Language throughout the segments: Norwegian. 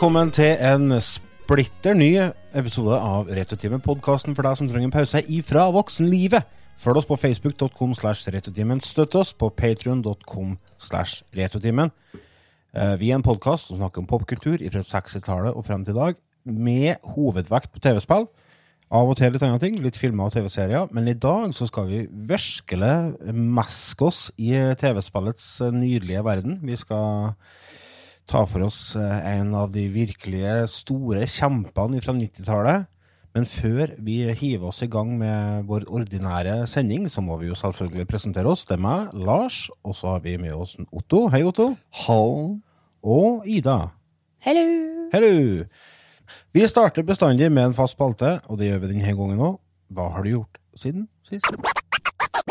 Velkommen til en splitter ny episode av Retutimen, podkasten for deg som trenger en pause ifra voksenlivet. Følg oss på facebook.com slash retutimen. Støtt oss på patrion.com slash returtimen. Eh, Vi er en podkast som snakker om popkultur fra 60-tallet og frem til i dag, med hovedvekt på TV-spill. Av og til litt andre ting, litt filmer og TV-serier. Men i dag så skal vi virkelig meske oss i TV-spillets nydelige verden. Vi skal ta for oss eh, en av de virkelige store kjempene fra 90-tallet. Men før vi hiver oss i gang med vår ordinære sending, så må vi jo selvfølgelig presentere oss. Det er meg, Lars, og så har vi med oss Otto. Hei, Otto. Hallo. Og Ida. Hello! Hello! Vi starter bestandig med en fast spalte, og det gjør vi denne gangen òg. Hva har du gjort siden sist?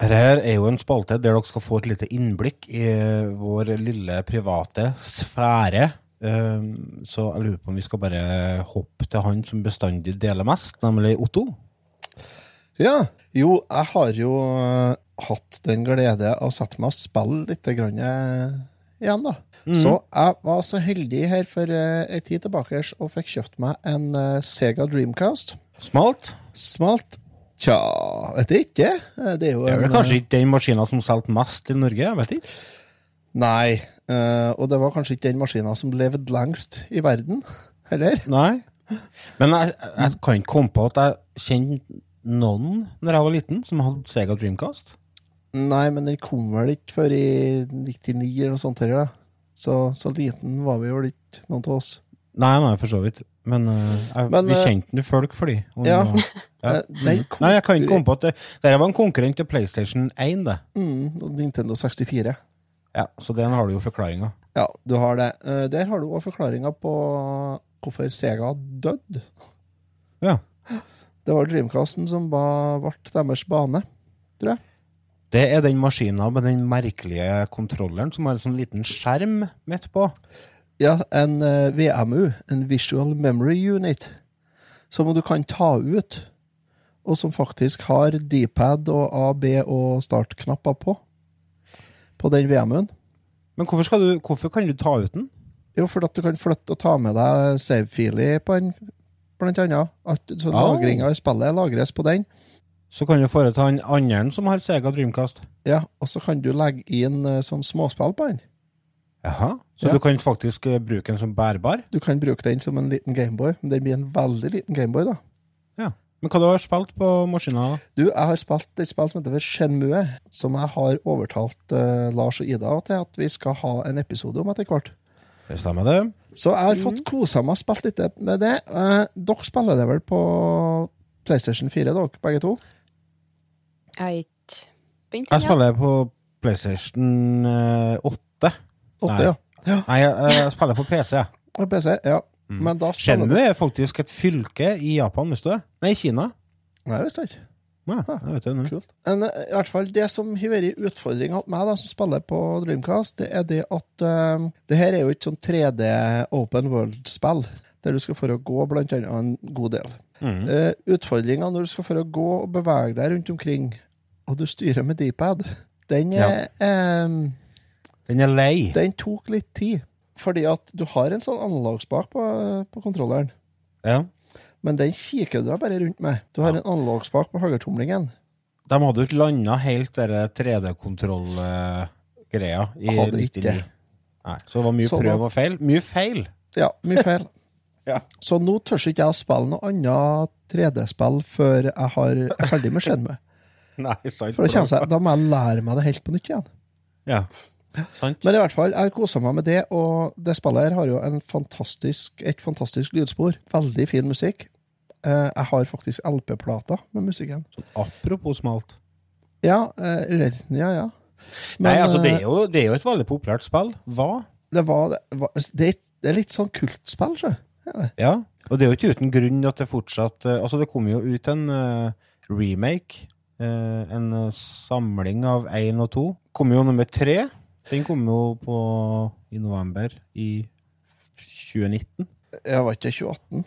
Dette er jo en spalte der dere skal få et lite innblikk i vår lille private sfære. Um, Så jeg lurer på om vi skal bare hoppe til han som bestandig deler mest, nemlig Otto. Ja. Jo, jeg har jo eh, hatt den glede å sette meg og spille litt grann, eh, igjen, da. Så jeg var så heldig her for ei tid tilbake og fikk kjøpt meg en eh, Sega Dreamcast. Smalt. Smalt. Tja, vet jeg ikke. Eh, Det er jo Det er kanskje ikke den maskinen som solgte mest i Norge? jeg vet ikke. Nei. eh, og det var kanskje ikke den maskinen som levde lengst i verden, heller. Nei. Men jeg, jeg kan ikke komme på at jeg kjente noen når jeg var liten, som hadde Sega Dreamcast. Nei, men den kom vel ikke før i 99 eller noe sånt. Her. Så, så liten var vi vel ikke noen av oss. Nei, nei, for så vidt. Men, uh, jeg, Men, vi eh, kjente jo folk for de. Og- Ja. ja. Eh, den Mhm. Nei, jeg kan ikke komme på at det, Dette var en konkurrent til PlayStation 1, det. Mm, og Nintendo 64. Ja, så den har du jo forklaringa. Ja, du har det. Eh, der har du òg forklaringa på hvorfor Sega døde. Ja. Det var Dreamcasten som ble deres bane, tror jeg. Det er den maskinen med den merkelige kontrolleren som har en sånn liten skjerm midt på. Ja, en eh, VMU, en Visual Memory Unit, som du kan ta ut, og som faktisk har D-pad og A, B og startknapper på. På den VM-en. Men hvorfor, du, hvorfor kan du ta ut den? Jo, for at du kan flytte og ta med deg Save-feely på den, blant annet. At, så oh. lagringa i spillet lagres på den. Så kan du foreta den andre som har Sega Dreamcast. Ja, og så kan du legge inn eh, sånn småspill på den. Jaha. Så Ja. du kan faktisk eh, bruke den som bærbar? Du kan bruke den som en liten Gameboy, men den blir en veldig liten Gameboy, da. Men hva du har spilt på maskina? Du, jeg har spilt et spill som heter Shenmue, som jeg har overtalt uh, Lars og Ida til at vi skal ha en episode om etter hvert. Det stemmer, det. Så jeg har fått kosa meg og spilt litt med det. Uh, dere spiller det vel på PlayStation 4, dere, begge to? Jeg har ikke begynt Jeg spiller på PlayStation 8. 8. Nei. ja. ja. Nei, jeg, jeg spiller på PC. På PC, ja. Men da Shenmue er faktisk et fylke i Japan, visste du det? Nei, i Kina. Nei, jeg visste ikke. Nei, jeg vet det. Kult. Men eh, i hvert fall det som har vært utfordringa til meg, da, som spiller på Dreamcast, det er det at eh, det her er jo ikke sånn 3D open world-spill, der du skal for å gå blant annet en god del. Mm. Uh, Utfordringa når du skal for å gå og bevege deg rundt omkring, og du styrer med D-pad, den, er, eh, Den er lei. den tok litt tid. Fordi at du har en sånn analogspak på, på kontrolleren, Ja. men den kikker du deg bare rundt med. Du har en analogspak på høyretomlingen. De hadde jo ikke landa helt den 3D-kontroll-greia i Hadde 99. ikke. Nei, så det var mye Så da- prøv og feil. Mye feil! Ja, mye feil. Ja. Så nå tør ikke jeg å spille noe annet 3D-spill før jeg har, er ferdig med sant. For da, jeg, da må jeg lære meg det helt på nytt igjen. Ja. Sant. Men i hvert fall, jeg har kosa meg med det, og det spillet her har jo en fantastisk, et fantastisk lydspor. Veldig fin musikk. Eh, Jeg har faktisk LP-plater med musikken. Apropos smalt. Ja, eh, Ja, ja. Nei, altså, det eh, er, jo, det er jo et veldig populært spill. Hva? det, var, det, er, litt sånn kultspill, tror jeg. Ja, og det er jo ikke uten grunn at det fortsatt Altså, det kom jo ut en remake. en samling av én og to. Kom jo nummer tre. Den kom jo på i november i 2019. Jeg var ikke 2018.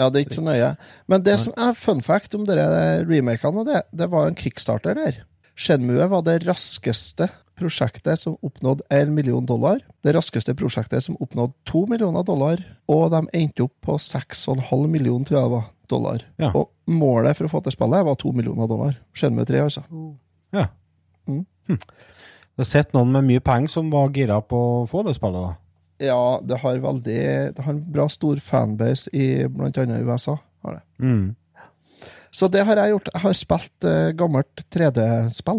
Ja, det er ikke så nøye. Men det som er fun fact om dere remakene, det, det var en kickstarter der. Shenmue var det raskeste prosjektet som oppnådde 1 million dollar. Det raskeste prosjektet som oppnådde 2 millioner dollar. Og de endte opp på 6,5 millioner, tror jeg det var, dollar. Ja. Og målet for å få til spillet var 2 millioner dollar. Shenmue 3, altså. Ja. Mm. Hm. Det sett noen med mye penger som var gira på å få det spillet. Ja, det har veldig Det har en bra stor fanbase i blant annet USA. Har det. Mm. Så det har jeg gjort. Jeg har spilt uh, gammelt 3D-spill.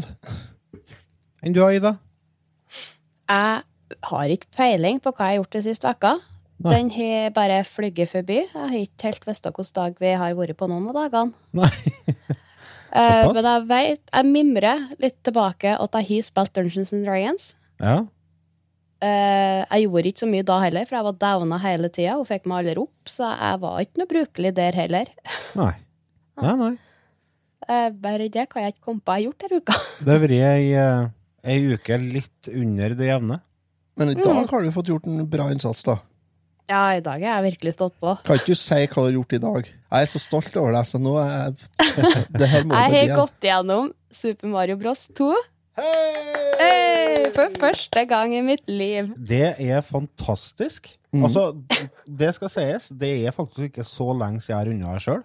Enn du, Ida? Jeg har ikke peiling på hva jeg har gjort de siste vekka. Nei. Den har bare flyget forbi. Jeg har ikke helt visst hvilken dag vi har vært på noen av dagene. Nei. Eh, Såpass? men jeg vet, jeg mimrer litt tilbake at jeg har spilt Dungeons and Dragons. Ja. Uh, jeg gjorde ikke så mye da heller, for jeg var downa hele tida og fikk meg aldri opp, så jeg var ikke noe brukelig der heller. Nei. Nei, nei. Uh, bare det kan jeg ikke komme på jeg har gjort denne uka. Det har vært ei, ei uke litt under det jevne. Men i dag har du fått gjort en bra innsats, da. Ja, i dag har jeg virkelig stått på. Kan ikke du si hva du har gjort i dag? Jeg er så stolt over deg, så nå er jeg Det her må Jeg har gått gjennom Super Mario Bros 2 hey, for første gang i mitt liv. Det er fantastisk. Mm. Altså, det skal sies, det er faktisk ikke så lenge siden jeg runda her sjøl.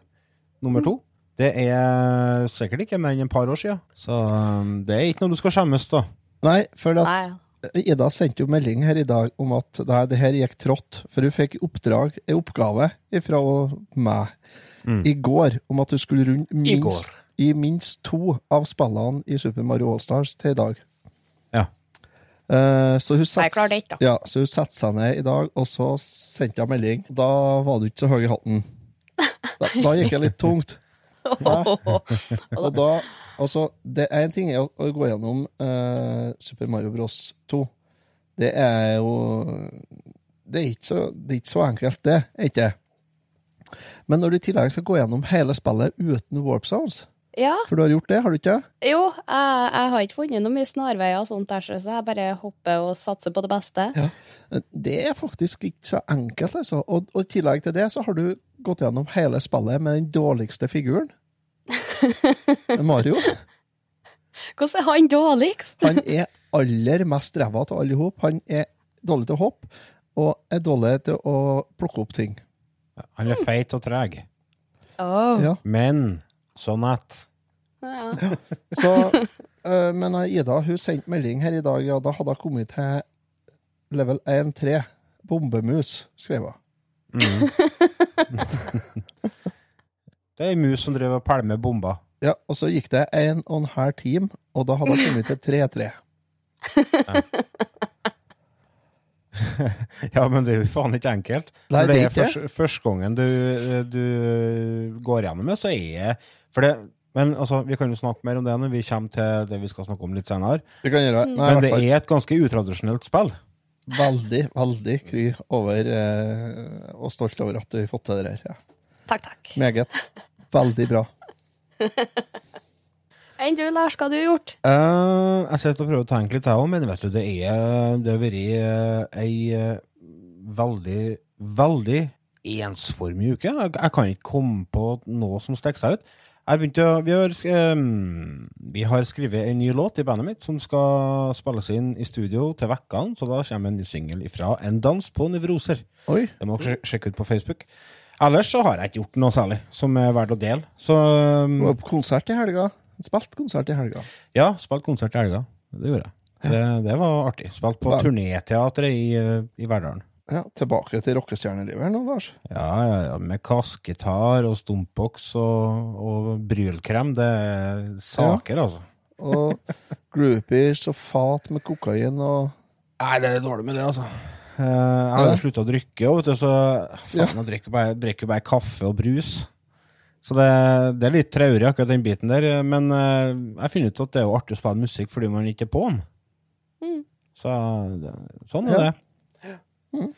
Nummer to. Det er sikkert ikke mer enn et par år siden. Så um, det er ikke noe du skal skjemmes av. Nei, for at Nei. Ida sendte jo melding her i dag om at nei, det her gikk trått. For hun fikk oppdrag, en oppgave fra meg i går om at hun skulle runde minst, I i minst to av spillene i Super Mario Allstars til i dag. Ja. Uh, så hun da. ja, så hun seg ned i dag, og så sendte jeg melding. Da var du ikke så høy i hatten. Da, da gikk jeg litt tungt. Og da, altså, det er en ting å, å gå gjennom uh, Super Mario Bros 2. Det er jo Det er ikke så, det er ikke så enkelt, det. er ikke det. Men når du i tillegg skal gå gjennom hele spillet uten warp sounds Ja, For du har gjort det, har du ikke? jo, jeg, jeg har ikke funnet noe mye snarveier og sånt der, så jeg bare hopper og satser på det beste. Ja. Det er faktisk ikke så enkelt, altså. Og, og i tillegg til det så har du gått gjennom hele spillet med den dårligste figuren. Mario. Hvordan er han dårligst? Han er aller mest ræva av alle i hop. Han er dårlig til å hoppe, og er dårlig til å plukke opp ting. Han er feit og treg, Oh. Ja. men sånn at Ja. Så, øh, men Ida hun sendte melding her i dag, ja, da hadde hun kommet til level 1-3. Bombemus, skrev hun. Det er ei mus som driver og pælmer bomber. Ja, og så gikk det en og en halv time, og da hadde hun kommet til 3-3. Ja, men det er jo faen ikke enkelt. Nei, det det er ikke først, første gangen du, du går gjennom det, så er for det Men altså, vi kan jo snakke mer om det når vi kommer til det vi skal snakke om litt senere. Vi kan gjøre Nei, Men det er et ganske utradisjonelt spill. veldig, veldig kry over eh, og stolt over at du har fått til det her. Ja. Takk, takk. Meget. Veldig bra. Enn du, Lars, hva har du gjort? Uh, jeg sitter og prøver å tenke litt, jeg òg, men vet du, det er Det har vært eh, ei eh, veldig, veldig ensformig uke. Jeg, jeg kan ikke komme på noe som stikker seg ut. Jeg begynte, å- vi, har, eh, vi har skrevet en ny låt i bandet mitt som skal spilles inn i studio til vekkene, så da kommer en ny singel ifra En dans på nevroser. Oi. Det må dere sjekke ut på Facebook. Ellers så har jeg ikke gjort noe særlig som er verdt å dele. Så Du um, var på konsert i helga. Spilt konsert i helga. ja, spilt konsert i helga. Det gjorde jeg. Det, det var artig. Spilt på Ja. turnéteatret i, uh, i Verdalen. Ja, tilbake til rockestjernelivet her nå, Lars. Ja, ja, ja, med kassgitar og stumpboks og, og brylkrem. Det er saker, altså. Og groupies og fat med kokain og Nei, det er dårlig med det, altså. Eh, Jeg har jo Ja. slutta å drikke, og vet du, så faen, Ja. jeg drikker bare, drikker bare kaffe og brus. Så det, det er litt traurig, akkurat den biten der. Men eh, jeg finner ut at det er jo artig å spille musikk fordi man ikke er på den. Mm. Så sånn er Ja. det.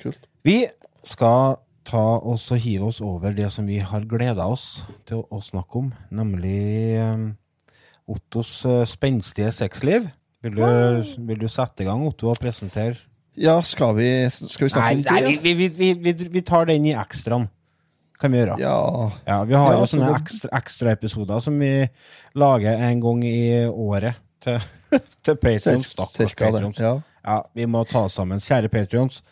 Kult. Vi skal ta oss og hive oss over det som vi har gleda oss til å, å snakke om, nemlig eh, Ottos spenstige sexliv. Vil du, vil du sette i gang, Otto, og presentere Ja, skal vi, skal vi snakke Nei, om nei det? vi, vi, vi, vi, vi tar den i ekstraen. Kan vi gjøre. Ja. Ja, vi har Ja, jo sånne ekstraepisoder ekstra, ekstraepisoder som vi lager en gang i året til, til Patrions. Stakkars Patrions. Ja. Ja, vi må ta oss sammen. Kjære Patrions.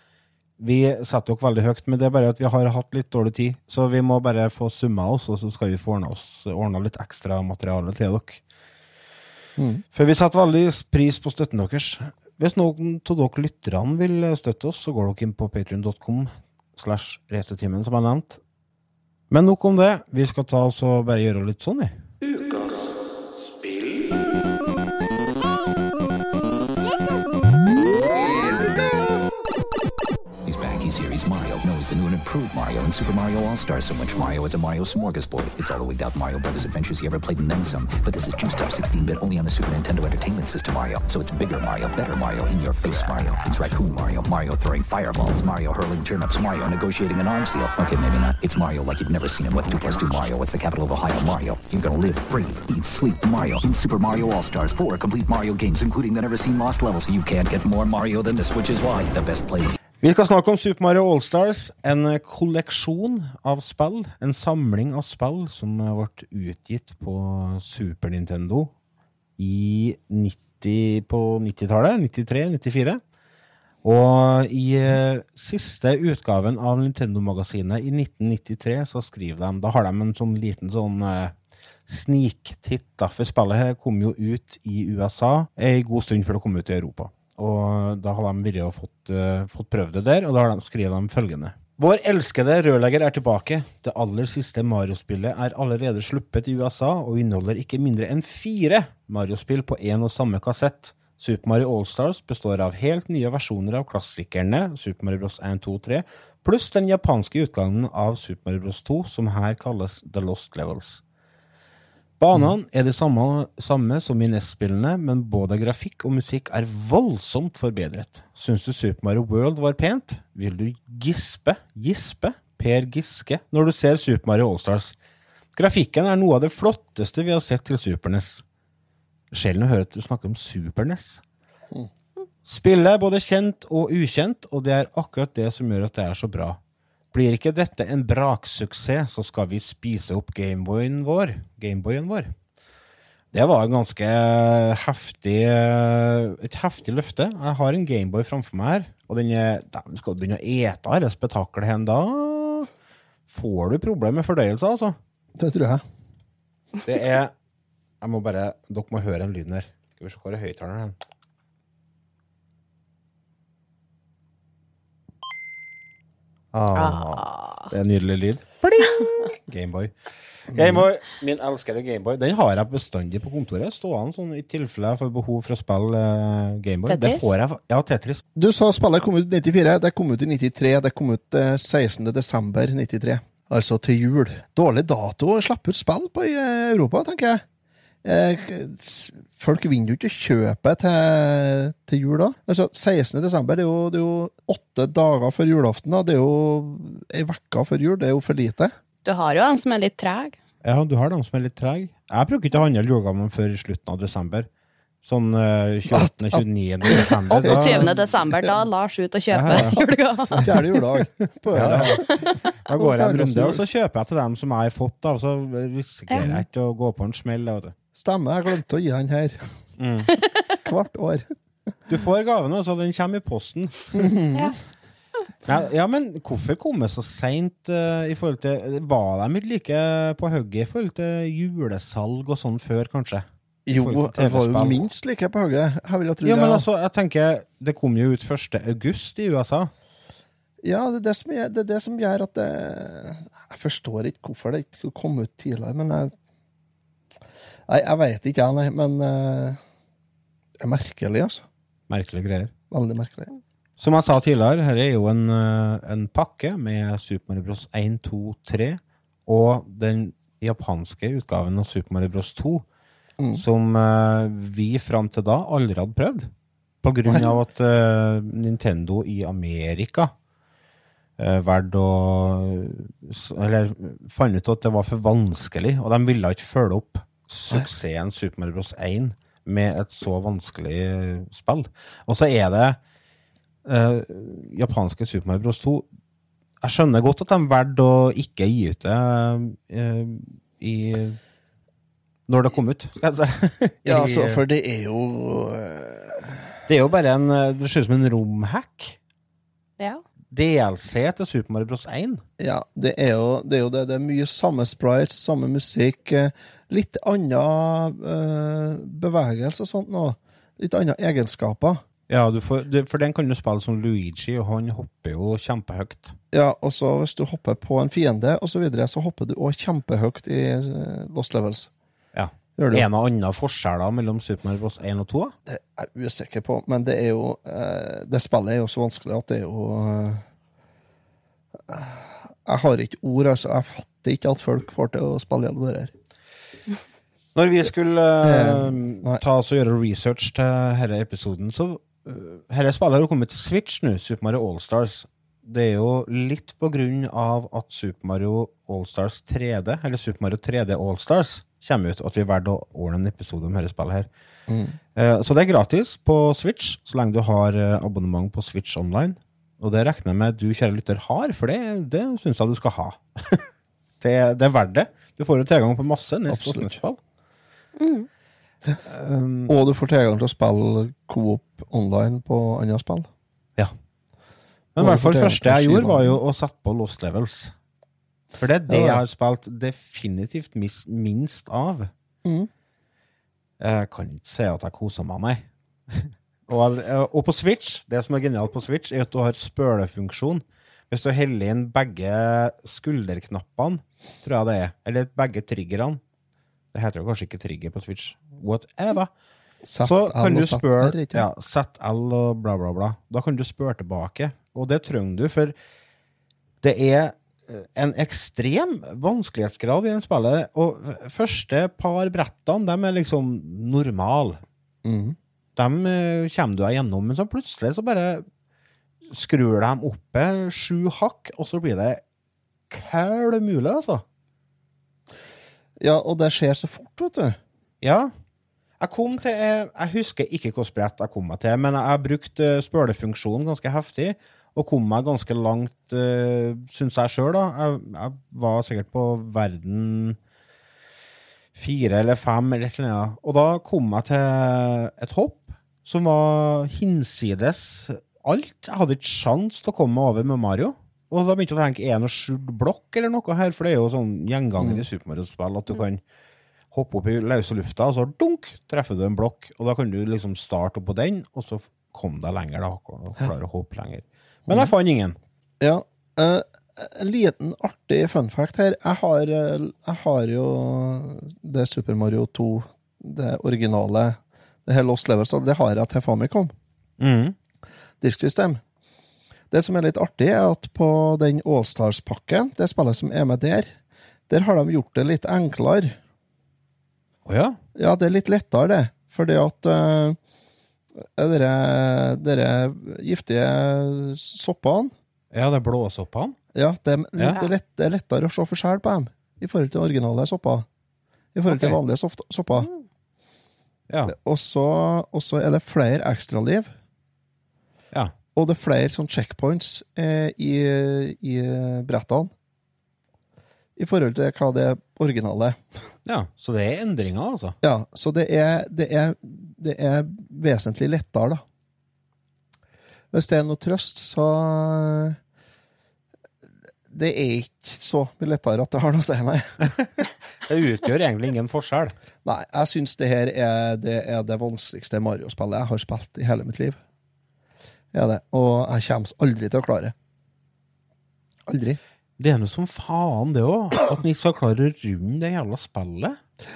Vi setter dere veldig høyt, men det er bare at vi har hatt litt dårlig tid. Så vi må bare få summa oss, og så skal vi få ordna oss- ordna litt ekstra materiale til dere. For vi setter veldig pris på støtten deres. Hvis noen av dere lytterne vil støtte oss, så går dere inn på patrion.com slash retrotimen, som jeg nevnte. Men nok om det. Vi skal ta oss og bare gjøre litt sånn, vi. Ukas back. He's Mario. knows the new and improved Mario in Super Mario All Stars. So much Mario, it's a Mario smorgasbord. It's all the wigged out Mario Brothers adventures you ever played and then some. But this is juiced up 16-bit only on the Super Nintendo Entertainment System Mario. So it's bigger Mario, better Mario, in your face Mario. It's Raccoon Mario, Mario throwing fireballs, Mario hurling turnips, Mario negotiating an arms deal. Okay, maybe not. It's Mario like you've never seen him. What's 2 plus 2 Mario? What's the capital of Ohio? Mario. You're gonna live, breathe, eat, sleep Mario in Super Mario All Stars. Four complete Mario games, including the never seen lost levels. You can't get more Mario than this, which is why the best played Vi skal snakke om Super Mario Allstars, en kolleksjon av spill, en samling av spill som ble utgitt på Super Nintendo i 90, på 90-tallet, 93-94. Og i eh, siste utgaven av Nintendo-magasinet i 1993 så skriver de, da har de en sånn liten sånn eh, sniktitt, for spillet her kom jo ut i USA en god stund før det kom ut i Europa. Og da har de virkelig fått, uh, fått prøvd det der, og da har de skrevet dem følgende. Vår elskede rørlegger er tilbake. Det aller siste Mario-spillet er allerede sluppet i USA og inneholder ikke mindre enn fire Mario-spill på én og samme kassett. Super Mario Allstars består av helt nye versjoner av klassikerne Super Mario Bros. 1, 2, 3, pluss den japanske utgangen av Super Mario Bros. 2, som her kalles The Lost Levels. Banene er de samme, samme som i NES-spillene, men både grafikk og musikk er voldsomt forbedret. Syns du Super Mario World var pent? Vil du gispe, gispe, Per Giske, når du ser Super Mario Allstars? Grafikken er noe av det flotteste vi har sett til Super NES. Sjelden å høre at du snakker om Super NES. Spillet er både kjent og ukjent, og det er akkurat det som gjør at det er så bra. Blir ikke dette en braksuksess, så skal vi spise opp Gameboyen vår. Gameboyen vår. Det var en ganske heftig, et heftig løfte. Jeg har en Gameboy framfor meg her, og den er, Dæven, skal du begynne å ete dette spetakkelet hen, da får du problemer med fordøyelse, altså. Det tror jeg. Det er Jeg må bare Dere må høre en lyd her. Skal vi se hvor er høyttaleren hen. Ah, det er en nydelig lyd. Gameboy. Gameboy, Min elskede Gameboy. Den har jeg bestandig på kontoret. Stående sånn i tilfelle jeg får behov for å spille uh, Gameboy. Det Tetris? får jeg. Ja, Tetris. Du sa spillet kom ut i 94, det kom ut i 93, det kom ut uh, 16. desember 93. Altså til jul. Dårlig dato å slippe ut spill på i eh, Europa, tenker jeg. Eh, folk vinner jo ikke kjøpet til, til jul da. Altså, 16. desember, det er, jo, det er jo åtte dager før julaften. da. Det er jo ei uke før jul. Det er jo for lite. Du har jo en som er litt treg. Ja, du har dem som er litt trege. Jeg bruker ikke å handle julegaven før slutten av desember. Sånn uh, 28.-29. desember. Da, 20. desember, da Lars ut og kjøper Ja, ja. julegave. Fjerde juledag. På Ja, ja. Da går jeg en runde, og så kjøper jeg til dem som jeg har fått. Da, og så risikerer jeg ikke å gå på en smell. da, Vet du. Stemmer, jeg glemte å gi den her. Hvert år. du får gaven, og den kommer i posten. Ja. Ja, ja, men hvorfor komme så seint i forhold til Var de ikke like på hugget i forhold til julesalg og sånn før, kanskje? Jo, jeg var jo minst like på hugget. Jeg vil jo tro Ja, men altså, jeg tenker Det kom jo ut 1. august i USA. Ja, det er det som gjør, det er det som gjør at det, Jeg forstår ikke hvorfor det ikke kom ut tidligere, men jeg Nei, jeg veit ikke, jeg, nei. Men uh, det er merkelig, altså. Merkelige greier. Veldig merkelig. Som jeg sa tidligere, her er jo en, eh, en pakke med Super Mario Bros. 1, 2, 3 og den japanske utgaven av Super Mario Bros. 2, Mm. som uh, vi fram til da aldri hadde prøvd. På grunn av at uh, Nintendo i Amerika uh, valgte å Eller fant ut at det var for vanskelig, og de ville ikke følge opp suksessen Super Mario Bros. 1 med et så vanskelig spill. Og så er det uh, japanske Super Mario Bros. 2 Jeg skjønner godt at de valgte å ikke gi ut det uh, i når det kom ut, skal jeg si. Ja, altså, for det er jo uh... Det er jo bare en eh, Det ser ut som en romhack. Ja. DLC til Super Mario Bros. 1. Ja, det er jo det. Er jo det. det er mye samme sprites, samme musikk. Eh, Litt annen uh, bevegelse og sånt nå. Litt andre egenskaper. Ja, du får, du, for den kan du spille som Luigi, og han hopper jo kjempehøyt. Ja, og så hvis du hopper på en fiende, og så videre, så hopper du òg kjempehøyt i eh, Lost Levels. Ja. Gjør du? En av andre forskjeller mellom Super Mario Bros. 1 og 2? Det er jeg usikker på, men det er jo eh, Det spillet er jo så vanskelig at det er jo eh, Jeg har ikke ord, altså. Jeg fatter ikke at folk får til å spille gjennom det her. Når vi skulle uh, ta oss og gjøre research til denne episoden, så uh, Dette spillet har jo kommet til Switch nå, Super Mario Allstars. Det er jo litt på grunn av at Super Mario Allstars 3D, eller Super Mario 3D Allstars, kommer ut, at vi valgte å ordne en episode om dette spillet her. Eh, så det er gratis på Switch, så lenge du har eh, abonnement på Switch Online. Og det regner jeg med du, kjære lytter, har, for det, det syns jeg du skal ha. det, det er verdt det. Du får jo tilgang på masse nest og Um. Og du får tilgang til å spille Coop online på andre spill. Ja. Men i hvert fall første jeg gjorde, var jo å sette på Lost Levels. For det er det Ja, jeg har spilt definitivt minst av. Mm. Jeg kan ikke si at jeg koser meg, nei. og, og på Switch, det som er genialt på Switch, er at du har spølefunksjon. Hvis du heller inn begge skulderknappene, tror jeg det er, eller begge triggerne Det heter jo kanskje ikke trigger på Switch. Whatever. Sett Så kan du spørre ja, Sett L og bla, bla, bla. Da kan du spørre tilbake. Og det trenger du, for det er eh, en ekstrem vanskelighetsgrad i det spillet. Og første par brettene, de er liksom normale. Mm. De eh, kommer du deg gjennom, men så plutselig så bare skrur de oppe sju hakk, og så blir det kæl mulig, altså. Ja, og det skjer så fort, vet du. Ja. Jeg kom til Jeg, jeg husker ikke hvor brett jeg kom meg til, men jeg har brukt uh, spølefunksjonen ganske heftig, og kom meg ganske langt, uh, syns jeg sjøl, da. Jeg, jeg var sikkert på verden fire eller fem, eller et eller annet. Og da kom jeg til et hopp som var hinsides alt. Jeg hadde ikke sjans til å komme meg over med Mario. Og da begynte jeg å tenke, er det noe skjult blokk eller noe her? For det er jo sånn gjengangen i Super Mario-spill at du kan hoppe opp i løse lufta, og så dunk, treffer du en blokk. Og da kan du liksom starte opp på den, og så kom deg lenger, da. Og klare å hoppe lenger. Men jeg fant ingen. Ja. eh, en liten artig fun fact her. Jeg har, eh, jeg har jo det Super Mario 2, det originale, det her Lost Levels, det har jeg til Famicom. Mm. disksystem. Det som er litt artig, er at på den Allstars-pakken, det spillet som er med der, der har de gjort det litt enklere. Å ja? Ja, det er litt lettere, det. Fordi at uh, dere, giftige soppene Ja, det er blåsoppene. ja, det, Ja. Det, er lett, det er lettere å se forskjell på dem i forhold til originale sopper. I forhold til vanlige sopper. Ja. Og så er det flere ekstraliv. Og det er flere sånn checkpoints eh, i, i brettene. I forhold til hva det originale Ja, Så det er endringer, altså. Ja, så det er, det er, det er vesentlig lettere, da. Hvis det er noe trøst, så Det er ikke så mye lettere at det har noe å si, nei. Det utgjør egentlig ingen forskjell. Nei, jeg syns det her er det, er det vanskeligste Mario-spillet jeg har spilt i hele mitt liv. Det er det. Og jeg kommer aldri til å klare det. Aldri. Det er noe som faen, det òg. At ni skal klare å runde det jævla spillet.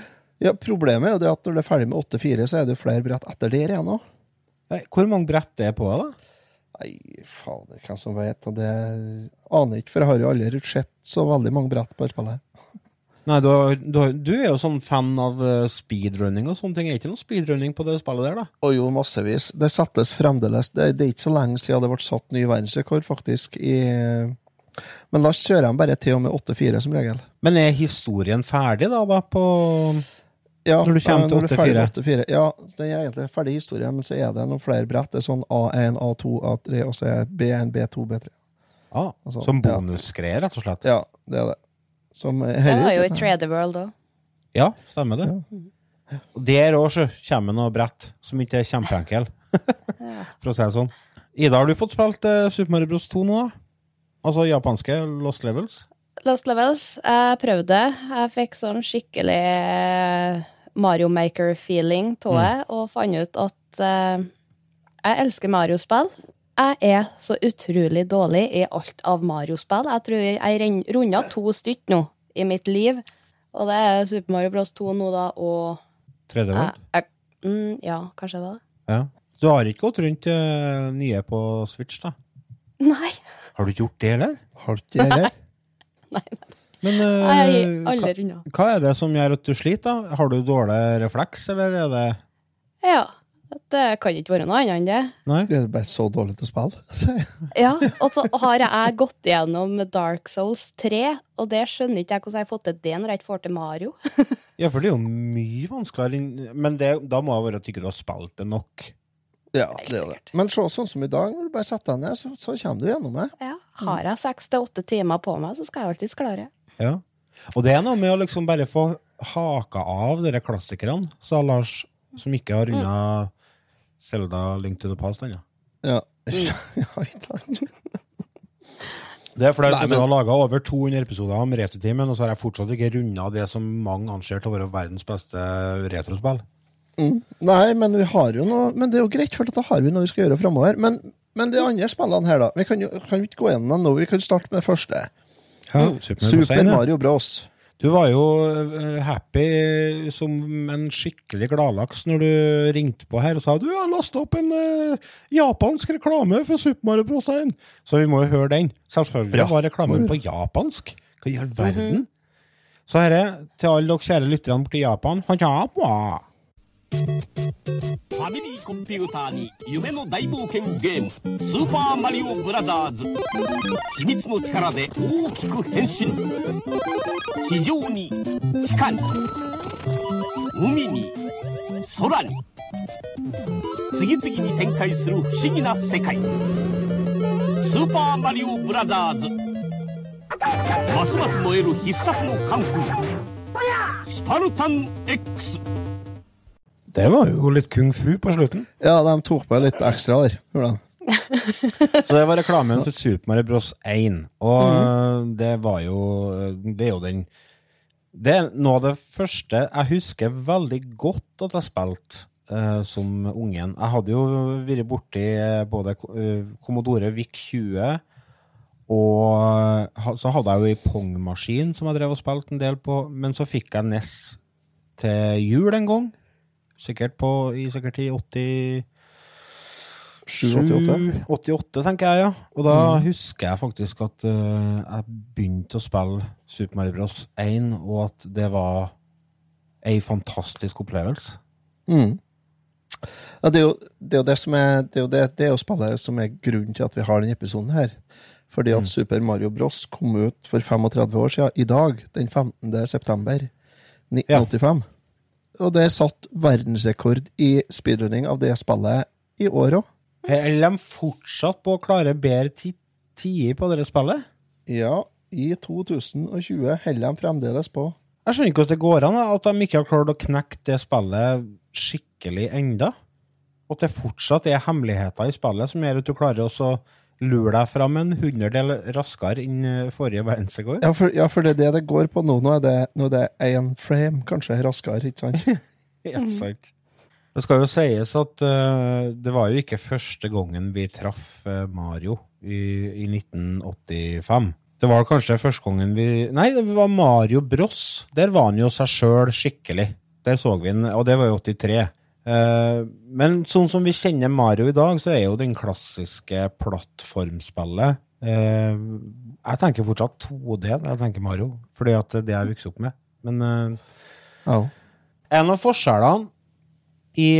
Ja, Problemet er jo det at når det er ferdig med 8-4, så er det jo flere brett etter der igjen òg. Hvor mange brett det er på, da? Nei, fader, hvem som vet? Det aner jeg ikke, for jeg har jo aldri sett så veldig mange brett på dette spillet. Nei, du, du, du er jo sånn fan av eh, speedrunning og sånne ting. Er ikke noe speedrunning på det spillet der, da? Og jo, massevis. Det settes fremdeles Det, det er ikke så lenge siden det ble satt ny verdensrekord, faktisk, i, Men da kjører de bare til og med 8-4 som regel. Men er historien ferdig, da, da på Ja, Når du kommer eh, til når du er ferdig med 8-4. 8-4. Ja, det er egentlig ferdig historie, men så er det noen flere brett. Det er sånn A1, A2, A3, og så er B1, B2, B3. ah, Altså, Som bonusgreier, rett og slett? Ja, det er det. Som Det var jo i ikke- 3D World òg. Ja, stemmer det. Og der òg kommer noe brett som ikke er kjempeenkel, for å si det sånn. Ida, har du fått spilt eh, Super Mario Bros 2 nå? da? Altså japanske Lost Levels? Lost Levels, jeg prøvde. Jeg fikk sånn skikkelig eh, Mario Maker-feeling av det, og fant ut at eh, jeg elsker Mario-spill. Jeg er så utrolig dårlig i alt av Mario-spill. Jeg tror jeg runda to stykk nå i mitt liv. Og det er Super Mario Bros 2 nå, da, og 3D jeg, World? mm, Ja, kanskje det var det. Ja. Du har ikke gått rundt uh, nye på Switch, da? Nei. Har du ikke gjort det, eller? Har du ikke det, eller? Nei, Men jeg eh, er aldri hva, hva er det som gjør at du sliter, da? Har du dårlig refleks, eller er det Ja. Det kan ikke være noe annet enn det. Nei? Du er bare så dårlig til å spille. sier jeg. Ja, og så har jeg gått gjennom Dark Souls 3, og det skjønner ikke jeg hvordan jeg har fått til det når jeg ikke får til Mario. Ja, for det er jo mye vanskeligere Men det, da må det være at ikke du har spilt det nok. Ja, det er det. Men se sånn som i dag, når du bare setter deg ned, så, så kommer du gjennom det. Ja, har jeg seks til åtte timer på meg, så skal jeg alltids klare. Ja. Og det er noe med å liksom bare få haka av dere klassikerne, sa Lars, som ikke har runda Zelda Link to the Past ennå. Ja. sant? Det er flaut men- du har laga over 200 episoder om Retrotimen, og så har jeg fortsatt ikke runda det som mange anser til å være verdens beste retrospill. Nei, men vi har jo noe Men det er jo greit, for da har vi noe vi skal gjøre framover. Men, men de andre spillene her, da? Vi kan jo kan vi ikke gå gjennom dem nå. Vi kan starte med det første. Ja, Bros. Super 1, ja. Mario Bros. Du var jo eh, happy som en skikkelig gladlaks når du ringte på her og sa du har lasta opp en uh, japansk reklame for Super Mario Bros. 1. Så vi må jo høre den. Selvfølgelig Ja, var reklamen på japansk. Hva i all verden? Så herre, til alle dere kjære lytterne borti Japan Hanjapa. ファミリーコンピューターに夢の大冒険ゲーム「スーパーマリオブラザーズ」秘密の力で大きく変身。地上に地下に海に空に。次々に展開する不思議な世界。スーパーマリオブラザーズ。ますます燃える必殺のカンフー。スパルタン X Det var jo litt kung fu på slutten. Ja, de tok på litt ekstra der. de. Så det var reklamen for Super Mario Bros. 1. Og det var jo Det er jo den Det er noe av det første jeg husker veldig godt at jeg spilte uh, som ungen. Jeg hadde jo vært borti eh, både eh, Commodore VIC 20 og så hadde jeg jo ei Pong-maskin som jeg drev og spilte en del på, men så fikk jeg NES til jul en gang. Sikkert, på, i, sikkert i 80 788. 88, tenker jeg, ja. Og da husker jeg faktisk at uh, jeg begynte å spille Super Mario Bros. 1, og at det var ei fantastisk opplevelse. Mm. Ja, det, er jo, det er jo det som er Det er det, det er spillet som er grunnen til at vi har denne episoden her. Fordi at Super Mario Bros. kom ut for 35 år siden, i dag, den 15. september 1985. Og det er satt verdensrekord i speedrunning av det spillet i år òg. Er de fortsatt på å klare bedre ti- tider på det spillet? Ja, i 2020 holder de fremdeles på. Jeg skjønner ikke hvordan det går an at de ikke har klart å knekke det spillet skikkelig enda. At det fortsatt er hemmeligheter i spillet som gjør at du klarer å lure deg fram en hundredel raskere enn eh, forrige verdensrekord. Ja for, ja, for det er det det går på nå. Nå er det, nå er det én frame, kanskje raskere, ikke sant? Ja, sant. Det skal jo sies at uh, det var jo ikke første gangen vi traff uh, Mario i, i 1985. Det var kanskje første gangen vi Nei, det var Mario Bros. Der var han jo seg sjøl skikkelig. Der så vi han, og det var jo 83. Eh, men sånn som vi kjenner Mario i dag, så er jo den klassiske plattformspillet eh, Jeg tenker fortsatt 2D når jeg tenker Mario, fordi at det er det jeg vokste opp med. Men eh, Ja. en av forskjellene i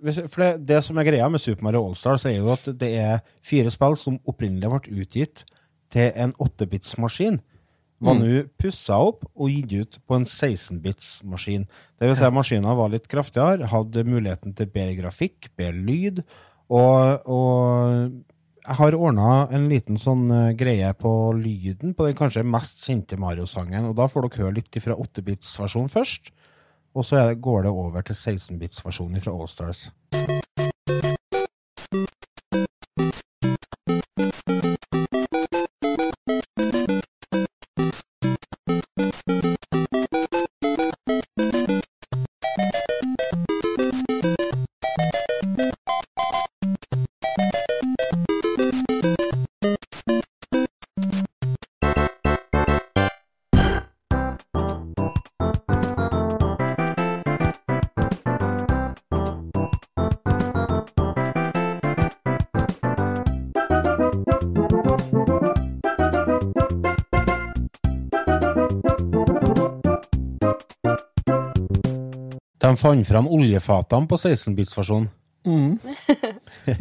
For det, det som er greia med Super Mario Allstars, er jo at det er fire spill som opprinnelig ble utgitt til en 8-bits-maskin var nå pussa opp og gitt ut på en 16-bits-maskin. Det vil si at maskinen var litt kraftigere, hadde muligheten til bedre grafikk, bedre lyd, og, og jeg har ordna en liten sånn eh, greie på lyden på den kanskje mest kjente Mario-sangen. og Da får dere høre litt fra 8-bits-versjonen først, og så går det over til 16-bits-versjonen fra Allstars. Fant fram oljefatene på 16-bits-versjonen.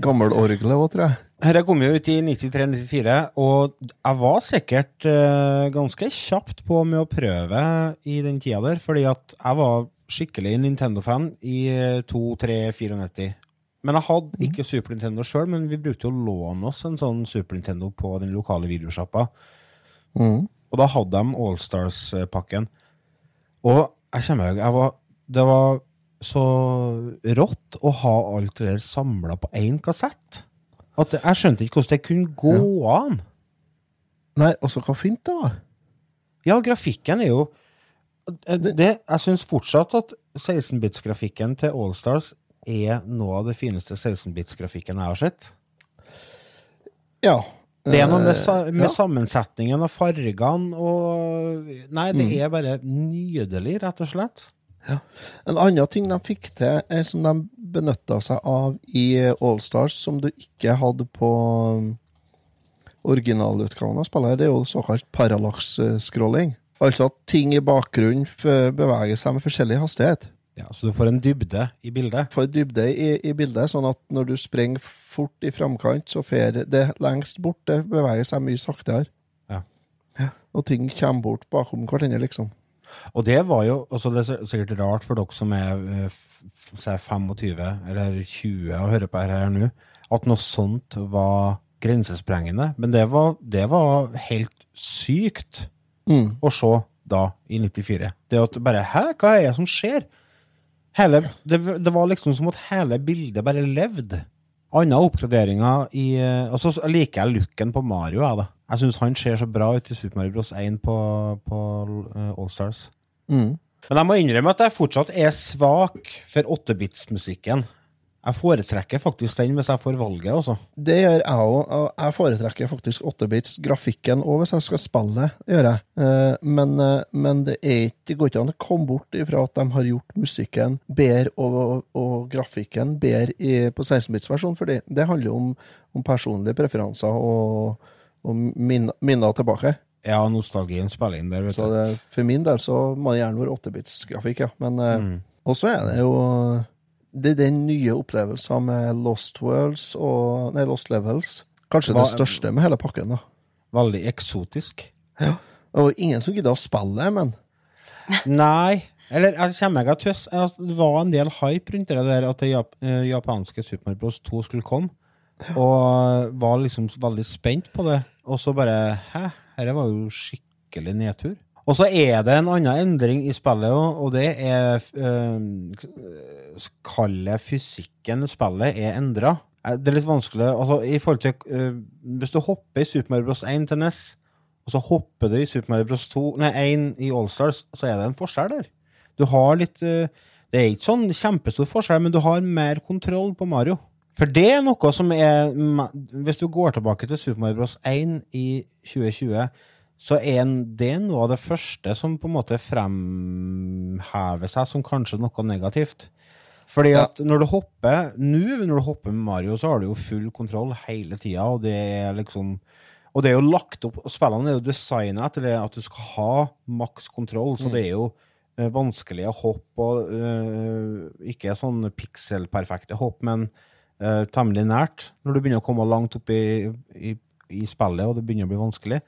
Gammelorgelet òg, tror jeg. Dette kom jo ut i 93-94, og jeg var sikkert uh, ganske kjapt på med å prøve i den tida der, fordi at jeg var skikkelig Nintendo-fan i eh, 2-3-94. Men jeg hadde ikke Super Nintendo sjøl, men vi brukte jo å låne oss en sånn Super Nintendo på den lokale videosjappa. Og da hadde de Allstars-pakken. Og jeg kommer jeg var, Det var så rått å ha alt det der samla på én kassett. At jeg skjønte ikke hvordan det kunne gå an. Nei, altså, hva fint det var. Ja, grafikken er jo det, Jeg syns fortsatt at 16-bits-grafikken til Allstars er noe av det fineste 16-bits-grafikken jeg har sett. Ja. Det er noe med, Eh, med ja. sammensetningen og fargene og Nei, det Mm. er bare nydelig, rett og slett. En annen ting de fikk til, er som de benytta seg av i Allstars, som du ikke hadde på um, originalutgaven av spillet, det er jo såkalt parallax-scrolling. Altså at ting i bakgrunnen beveger seg med forskjellig hastighet. Ja, Så du får en dybde i bildet. Får dybde i, i bildet, sånn at når du springer fort i framkant, så fer det lengst bort, det beveger seg mye saktere. Ja. Ja, Og ting kommer bort bakom hverandre, liksom. Og det var jo også det er sikkert rart for dere som er eh, si 25 eller 20 og hører på her nå, at noe sånt var grensesprengende. Men det var, det var helt sykt Mm. å se da, i 94. Det at bare Hæ, hva er det som skjer? Hele, det, det var liksom som at hele bildet bare levde. Andre oppgraderinger i eh, Og så liker jeg looken på Mario, jeg, da. Jeg syns han ser så bra ut i Super Mario Bros. 1 på, på eh, Allstars. Mm. Men jeg må innrømme at jeg fortsatt er svak for 8-bits-musikken. Jeg foretrekker faktisk den hvis jeg får valget, altså. Det gjør jeg òg. Jeg foretrekker faktisk 8-bits grafikken òg hvis jeg skal spille. gjør jeg. Eh, Men, eh, men det, er ikke, det går ikke an å komme bort ifra at de har gjort musikken bedre og, og grafikken bedre i, på 16-bits-versjonen. fordi det handler om, om personlige preferanser og, og minner, tilbake. Ja, nostalgien spiller inn der, vet Så du. for min del så må det gjerne være 8-bits-grafikk, ja. Men eh, Mm. også er det jo Det er den nye opplevelsen med Lost Worlds og Nei, Lost Levels. Kanskje Hva- det største med hele pakken, da. Veldig eksotisk. Ja. Og ingen som gidder å spille men Nei. Eller jeg kommer til altså, Det var en del hype rundt det der at det jap eh, japanske Super Mario Bros. 2 skulle komme. Og var liksom veldig spent på det. Og så bare Hæ? Dette var jo skikkelig nedtur. Og så er det en annen endring i spillet og det er øh, Kallet fysikken i spillet er endra. Det er litt vanskelig altså, i forhold til øh, Hvis du hopper i Super Mario Bros. 1 til NES, og så hopper du i Super Mario Bros. 2, nei, 1 i Allstars, så er det en forskjell der. Du har litt øh, Det er ikke sånn kjempestor forskjell, men du har mer kontroll på Mario. For det er noe som er Hvis du går tilbake til Super Mario Bros. 1 i 2020, så er det noe av det første som på en måte fremhever seg som kanskje noe negativt. Fordi at når du hopper nå, når du hopper med Mario, så har du jo full kontroll hele tida, og det er liksom og det er jo lagt opp, og spillene er jo designet etter det at du skal ha maks kontroll, så det er jo eh, vanskelig å hoppe, og eh, ikke sånn pikselperfekte hopp, men eh, temmelig nært. Når du begynner å komme langt opp i, i i spillet, og det begynner å bli vanskelig.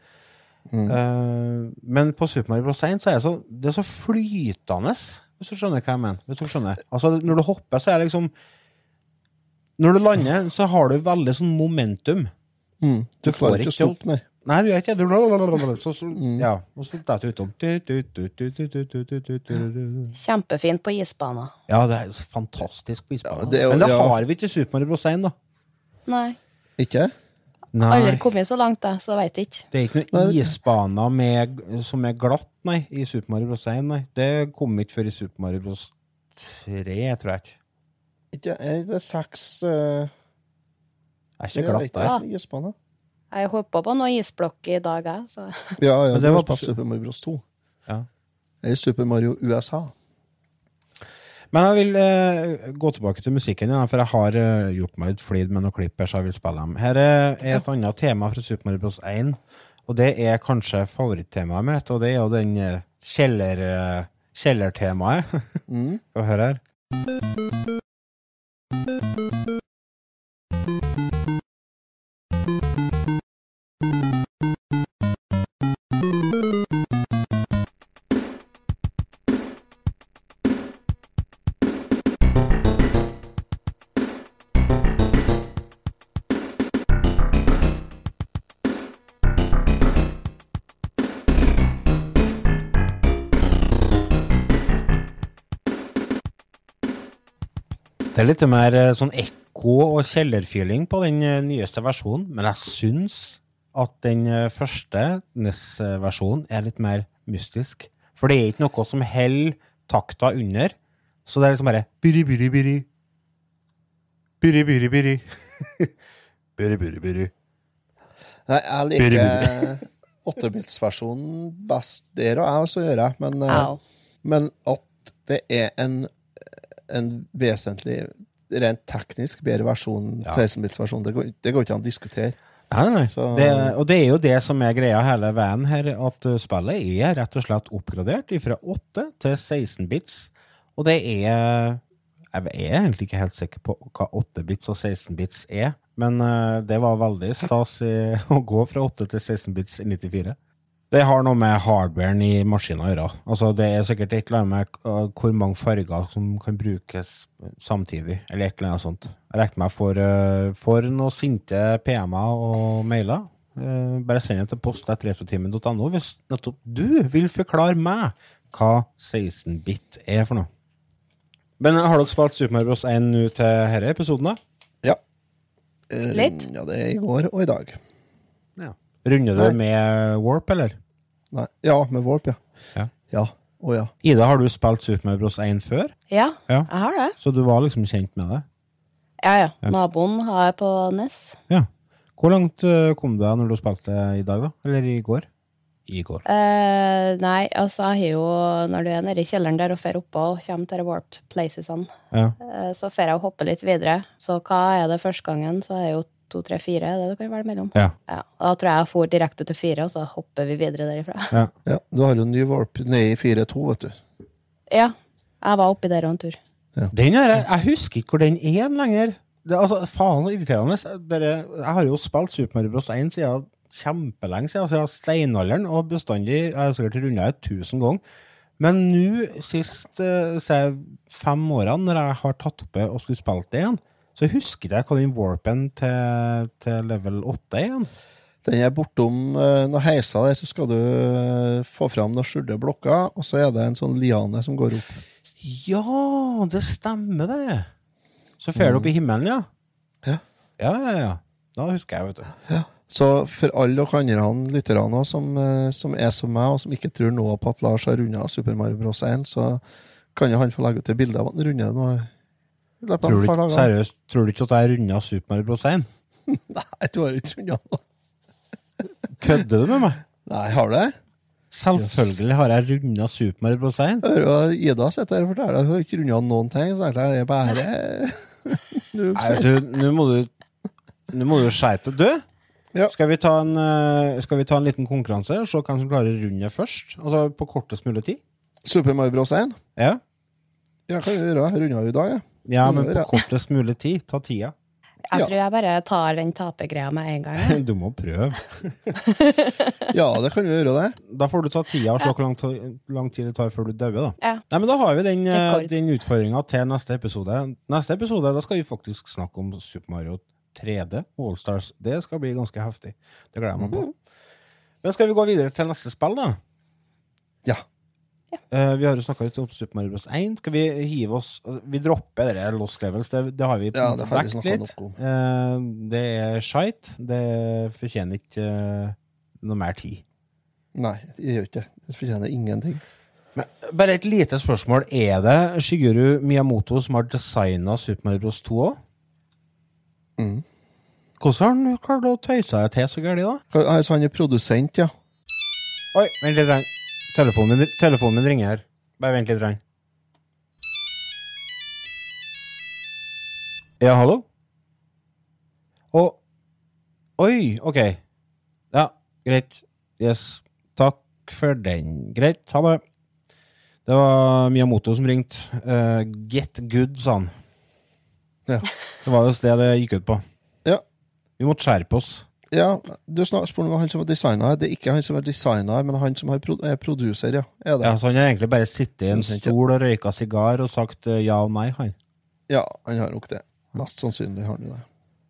Uh, men på Super Mario Bros. 1 så er det så, det er så flytende, hvis du skjønner hva jeg mener. Altså, når du hopper, så er det liksom Når du lander, så har du veldig sånn momentum. Mm. Du, du, får ikke stopp, nei. Nei, du gjør ikke det. Og så detter du utom. Kjempefint på isbana. Ja, det er fantastisk på isbana. Ja, det er, men det har vi ikke i Super Mario Bros. 1, da. Nei. Ikke? Aldri Nei, kommet så langt, da, så veit ikke. det er ikke noen isbaner med, som er glatt, nei, i Super Mario Bros. 1, nei. Det kom ikke før i Super Mario Bros. 3, tror jeg ikke. Ikke er det seks uh, Det er ikke glatt der. Isbane. Jeg hoppa på noen isblokk i dag, jeg. Ja, ja, det det var på Super Mario Bros. 2. Ja. Eller Super Mario USA. Men jeg vil eh, gå tilbake til musikken, ja, for jeg har eh, gjort meg litt flid med noen klipp her, så jeg vil spille dem. Her er et annet tema fra Super Mario Bros. 1, og det er kanskje favorittemaet mitt, og det er jo den eh, kjeller, eh, kjellertemaet. Mm. Skal vi høre her? Det er litt mer eh, sånn ekko og kjellerfeeling på den eh, nyeste versjonen, men jeg syns at den eh, første NES-versjonen er litt mer mystisk. For det er ikke noe som holder takta under, så det er liksom bare biri, biri, biri. Biri, biri, biri. biri, biri, biri. Nei, jeg liker åttebitsversjonen best der, og jeg også gjør det, men, men at det er en, en vesentlig rent teknisk bedre versjon, Ja. 16-bits-versjon, det, går- det går ikke an å diskutere. Nei, nei. Så- Det, og det er jo det som er greia hele veien her, at uh, spillet er rett og slett oppgradert fra 8 til 16 bits. Og det er Jeg er egentlig ikke helt sikker på hva 8 bits og 16 bits er, men uh, det var veldig stas i, å gå fra 8 til 16 bits i 94. Det har noe med hardwaren i maskinen å gjøre. Altså, det er sikkert et eller annet med uh, hvor mange farger som kan brukes samtidig, eller et eller annet sånt. Jeg regner med for, uh, for noen sinte PM-er og mailer. Uh, bare send det til post hvis nettopp du vil forklare meg hva 16-bit er for noe. Men har dere spilt Super Mario Bros. 1 nå til denne episoden, da? Ja. Eh, Litt. Ja, det er i går og i dag. Runder du Nei. med Warp, eller? Nei. Ja, med Warp, ja. Ja. Ja. Å ja. Ida, har du spilt Super Mario Bros. 1 før? Ja, Ja. jeg har det. Så du var liksom kjent med det? Ja, ja. Naboen har jeg på NES. Ja. Hvor langt eh, kom du da når du spilte i dag, da? Eller i går? I går. Eh, nei, altså, jeg har jo Når du er nede i kjelleren der og fer oppå og kommer til Warp Placesene, Ja. eh, så fer jeg og hopper litt videre. Så hva er det første gangen? Så er det jo to, tre, fire. Det kan være mellom. Ja. Ja. Da tror jeg jeg for direkte til fire, og så hopper vi videre derifra. ja. ja. Du har jo ny valp ned i 4.2, vet du. Ja. Jeg var oppi der og en tur. Den her, jeg- jeg husker ikke hvor den er lenger. Det, altså, faen så irriterende. Dere, jeg har jo spilt Super Mario Bros. 1 siden kjempelenge siden, siden steinalderen, og bestandig Jeg har sikkert runda ut tusen ganger. Men nå, sist uh, fem årene, når jeg har tatt opp og skulle spilt det igjen, så husker jeg hva den warpen til, til level 8 er igjen. Den er bortom uh, noen heiser der, så skal du eh, få fram noen skjulte blokker, og så er det en sånn liane som går opp. Ja, det stemmer det. Så fer du opp i himmelen, ja. Ja. Ja, ja, ja. Da husker jeg, vet du. Så for alle dere andre lytterne som, eh, som er som meg, og som ikke tror noe på at Lars har runda Super Mario Bros. 1, så kan jo han få legge ut et bilde av at han runder nå. Tror du, seriøst, tror du ikke at jeg runda Super Mario Bros. 1? Nei, du har ikke runda nå. Kødder du med meg? Nei, har du det? Selvfølgelig har jeg runda Super Mario Bros. 1. Hører Ida sitter her og forteller at hun har ikke runda noen ting. Så jeg, det er bare Noob, Nei, vet du, Nå må du Nå må du skjerpe deg. Du, Ja. skal, vi ta en, eh, skal vi ta en liten konkurranse og se hvem som klarer å runde først? Altså på kortest mulig tid? Super Mario Bros. 1? Ja, Ja, hva gjør jeg? Runda vi i dag, ja. Ja men på kortest mulig tid. Ta tida. Jeg Ja. tror jeg bare tar den tapergreia med en gang. Du må prøve. Ja, det kan du gjøre det. Da får du ta tida og se hvor lang, lang tid det tar før du dauer, da. Ja. Nei, men Da har vi den, eh, Rekord. den utfordringa til neste episode. Neste episode da skal vi faktisk snakke om Super Mario 3D Allstars. Det skal bli ganske heftig. Det gleder jeg meg på. Men skal vi gå videre til neste spill, da? Ja. Eh, vi har jo snakka litt om Super Mario Bros. 1. Skal vi hive oss Vi dropper det Lost Levels. Det, det har vi Ja, det har vi litt. Uh, om. Det er shite. Det fortjener ikke uh, noe mer tid. Nei, det gjør ikke det. Det fortjener ingenting. Bare et lite spørsmål. Er det Shigeru Miyamoto som har designa Super Mario Bros. 2 òg? Mm. Hvordan har han klart å tøyse seg til så gærent, da? Han er produsent, ja. Oi, vent litt. Telefonen min, telefonen min ringer. Bare vent litt. Rann. Ja, hallo? Å Oi, OK. Ja, greit. Yes. Takk for den. Greit, ha det. Det var Miyamoto som ringte. Uh, get good, sa han. Ja. Det var jo det det gikk ut på. Ja. Vi måtte skjerpe oss. Ja, du spør om han som var designer. Det er ikke han som er designer, men han som pro er produser, ja. Er det? Ja, så han har egentlig bare sittet i en stol og røyka sigar og sagt eh, ja og nei, han. Ja, han har nok det. Mest sannsynlig har han det.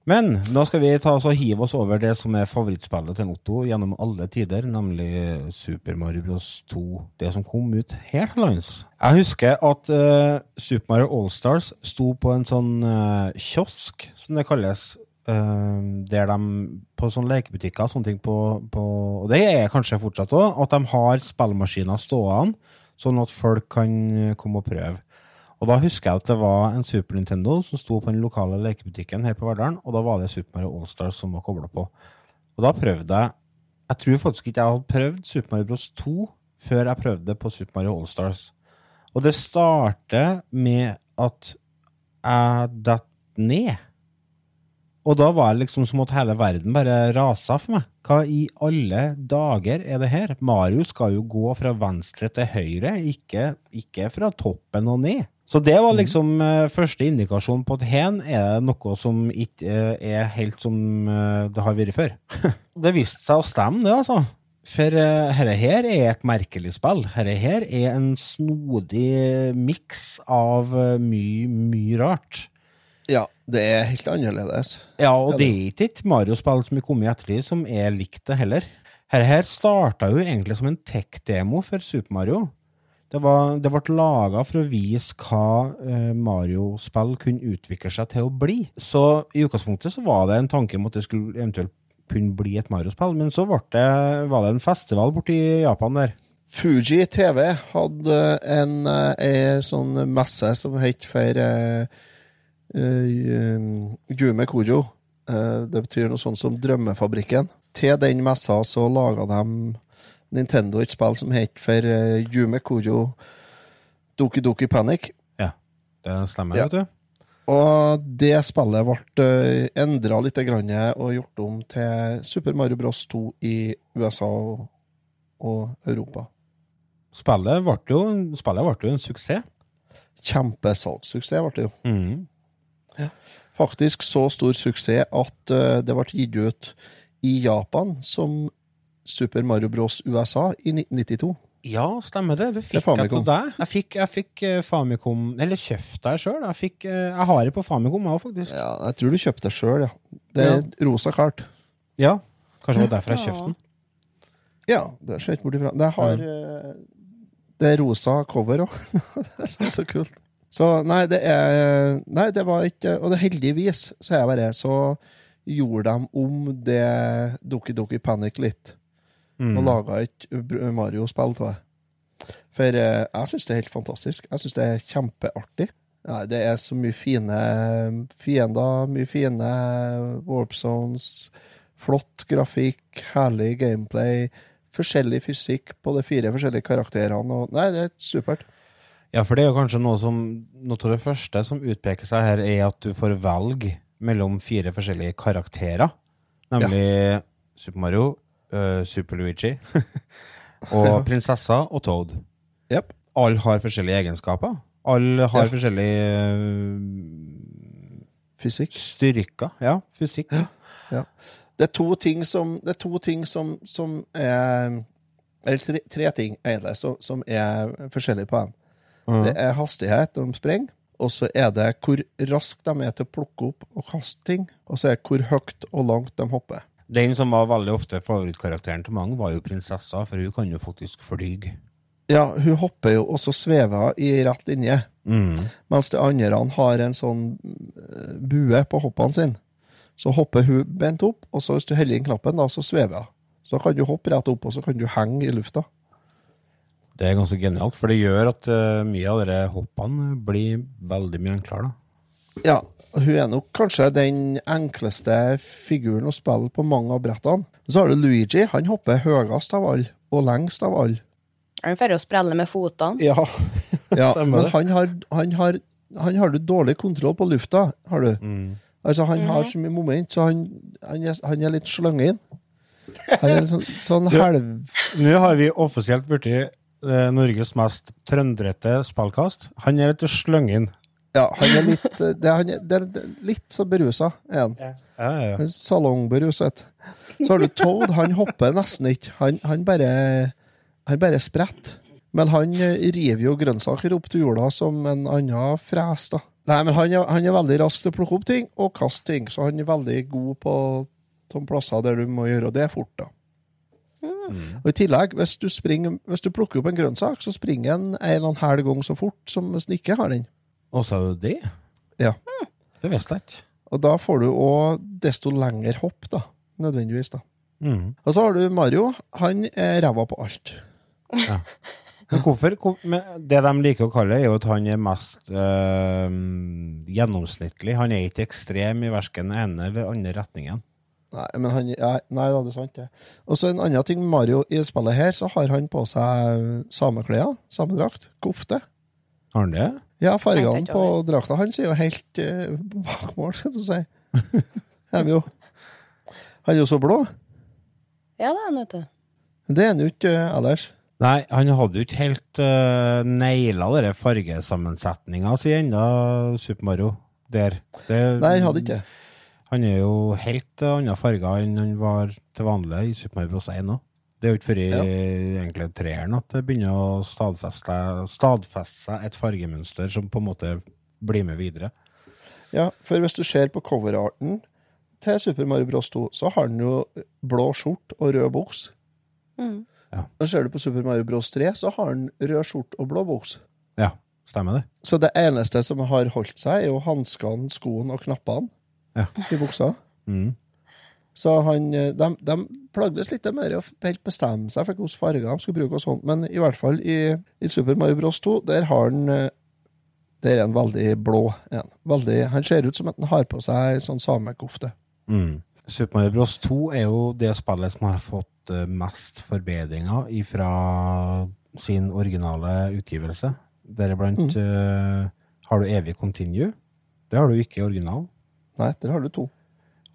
Men da skal vi ta oss og hive oss over det som er favorittspillet til Otto gjennom alle tider, nemlig Super Mario Bros. 2. Det som kom ut helt til lands. Jeg husker at uh, Super Mario Allstars sto på en sånn uh, kiosk, som det kalles, eh, der de på sånne lekebutikker og sånne ting på, på Og det er kanskje fortsatt òg, at de har spillmaskiner stående, sånn at folk kan eh, komme og prøve. Og da husker jeg at det var en Super Nintendo som sto på den lokale lekebutikken her på Verdalen, og da var det Super Mario Allstars som var kobla på. Og da prøvde jeg Jeg tror faktisk ikke jeg hadde prøvd Super Mario Bros. 2 før jeg prøvde det på Super Mario Allstars. Og det starter med at jeg detter ned. Og da var det liksom som at hele verden bare rasa for meg. Hva i alle dager er det her? Mario skal jo gå fra venstre til høyre, ikke, ikke fra toppen og ned. Så det var liksom mm. første indikasjon på at hen er det noe som ikke eh, er helt som eh, det har vært før. det viste seg å stemme, det, altså. For dette her er et merkelig spill. Dette her er en snodig miks av mye, mye rart. Ja, det er helt annerledes. Ja, og det er ikke et Mario-spill som er kommet i ettertid som er likt det heller. Her, her starta jo egentlig som en tech-demo for Super Mario. Det, var, det ble laga for å vise hva eh, Mario-spill kunne utvikle seg til å bli. Så i utgangspunktet så var det en tanke om at det skulle eventuelt kunne bli et Mario-spill, men så det, var det en festival borti Japan der. Fuji TV hadde en, en, en sånn messe som het for uh, Jume Kojo. Eh, det betyr noe sånt som Drømmefabrikken. Til den messa så laga de Nintendo et spill som het for Jume Kojo Doki Doki Panic. Ja, Det stemmer, Ja. vet du. Og det spillet ble endra litt grann og gjort om til Super Mario Bros 2 i USA og, og Europa. Spillet ble jo, spillet ble jo en suksess. Kjempesalgssuksess ble det jo. Faktisk så stor suksess at uh, det ble gitt ut i Japan som Super Mario Bros. USA i 1992. Ja, stemmer det. Det fikk Det jeg til deg. Jeg fikk, jeg fikk eh, Famicom Eller kjøpt deg sjøl. Jeg, fikk, eh, jeg har det på Famicom òg, faktisk. Ja, jeg tror du kjøpte det sjøl, ja. Det er rosa kart. Ja. Kanskje det var derfor jeg kjøpte den. Ja, det ser ikke bort ifra. Det har eh, Det er rosa cover òg. det er så, så kult. Så nei, det er Nei, det var ikke Og det heldigvis, så er jeg bare så gjorde de om det Doki Doki Panic litt. Mm. og laga et Mario-spill av det. For eh, jeg syns det er helt fantastisk. Jeg syns det er kjempeartig. Ja, det er så mye fine fiender, mye fine warp zones, flott grafikk, herlig gameplay, forskjellig fysikk på de fire forskjellige karakterene. Og, nei, det er supert. Ja, for det er jo kanskje noe som Noe av det første som utpeker seg her, er at du får velge mellom fire forskjellige karakterer. Nemlig Super Mario, uh, Super Luigi og prinsessa og Toad. Yep. Alle har forskjellige egenskaper. Alle har Ja. forskjellige uh, Fysikk. Styrker. Ja, fysikk. Ja. Det er to ting som, det er, to ting som, som er Eller tre, tre ting, egentlig, som, som er forskjellige på dem. Mhm. Det er hastighet når de springer, og så er det hvor raskt de er til å plukke opp og kaste ting, og så er det hvor høyt og langt de hopper. Den som var veldig ofte favorittkarakteren til mange, var jo prinsessa, for hun kan jo faktisk flyge. Ja, hun hopper jo og så svever i rett linje, Mm. mens de andre har en sånn eh, bue på hoppene sine. Så hopper hun bent opp, og så hvis du heller inn knappen, da, så svever hun. Så da kan du hoppe rett opp, og så kan du henge i lufta. Det er ganske genialt, for det gjør at uh, mye av de hoppene blir veldig mye enklere. da. Ja, hun er nok kanskje den enkleste figuren å spille på mange av brettene. Så har du Luigi. Han hopper høyest av alle, og lengst av alle. Han får jo sprelle med fotene. Ja, Ja, men han har, han, har, han har du dårlig kontroll på lufta, har du. Mm. Altså, han har så mye moment, så han, han, er, han er litt sløngen. Han er sånn, sånn halv... Nå har vi offisielt blitt Norges mest trønderete spillkast. Han er litt sløngen. Ja, han er litt eh, det, er- han det er litt så berusa, er han. Ja, ja, ja. Er Salongberuset. Så har du Toad, han hopper nesten ikke. Han, han bare Han bare spretter. Men han eh, river jo grønnsaker opp til jorda som en annen fres, da. Nei, men han er, han er veldig rask til å plukke opp ting og kaste ting, så han er veldig god på de plasser der du må gjøre det fort, da. Og I tillegg, hvis du, springer, hvis du plukker opp en grønnsak, så springer den en eller annen halv gang så fort som hvis han ikke har den. Og så er det det? Ja. Det visste jeg ikke. Og da får du òg desto lengre hopp, da. Nødvendigvis, da. Mm. Og så har du Mario. Han er ræva på alt. Men hvorfor? men det de liker å kalle, er jo at han er mest øh, gjennomsnittlig. Han er ikke ekstrem i verken ene eller andre retningen. Nei, men han, nei, nei det er sant, det. Og så en annen ting med Mario i spillet her, så har han på seg sameklær, samedrakt, kofte. Har han det? Ja, fargene på drakta hans er jo helt uh, bak mål, skal du si. Er jo. Han er jo så blå. Ja, det er han, vet du. Det er han jo ikke eh, ellers. Nei, han hadde jo ikke helt uh, naila den fargesammensetninga si ennå, Super Mario. Der. Det, Nei, han hadde ikke. Han er jo helt uh, andre farger enn han var til vanlig i Super Mario Bros. 1 òg. Det er jo ikke før i Ja. egentlig treeren at det begynner å stadfeste, stadfeste seg et fargemønster som på en måte blir med videre. Ja, for hvis du ser på coverarten til Super Mario Bros. 2, så har han jo blå skjort og rød buks. Mm. Og ser du på Super Mario Bros. 3, så har han rød skjort og blå buks. Ja, stemmer det. Så det eneste som har holdt seg, er jo hanskene, skoene og knappene Ja. i buksa. Mm. Så han, eh, de, de plagdes litt med å helt bestemme seg for hvilke farger de skulle bruke, og sånt, men i hvert fall i, i Super Mario Bros. 2, der har han eh, Der er han veldig blå. En. Veldig, han ser ut som at han har på seg sånn samekofte. Mm. Super Mario Bros. 2 er jo det spillet som har fått eh, mest forbedringer fra sin originale utgivelse. Deriblant eh, har du evig continue. Det har du ikke i originalen. Nei, der har du to.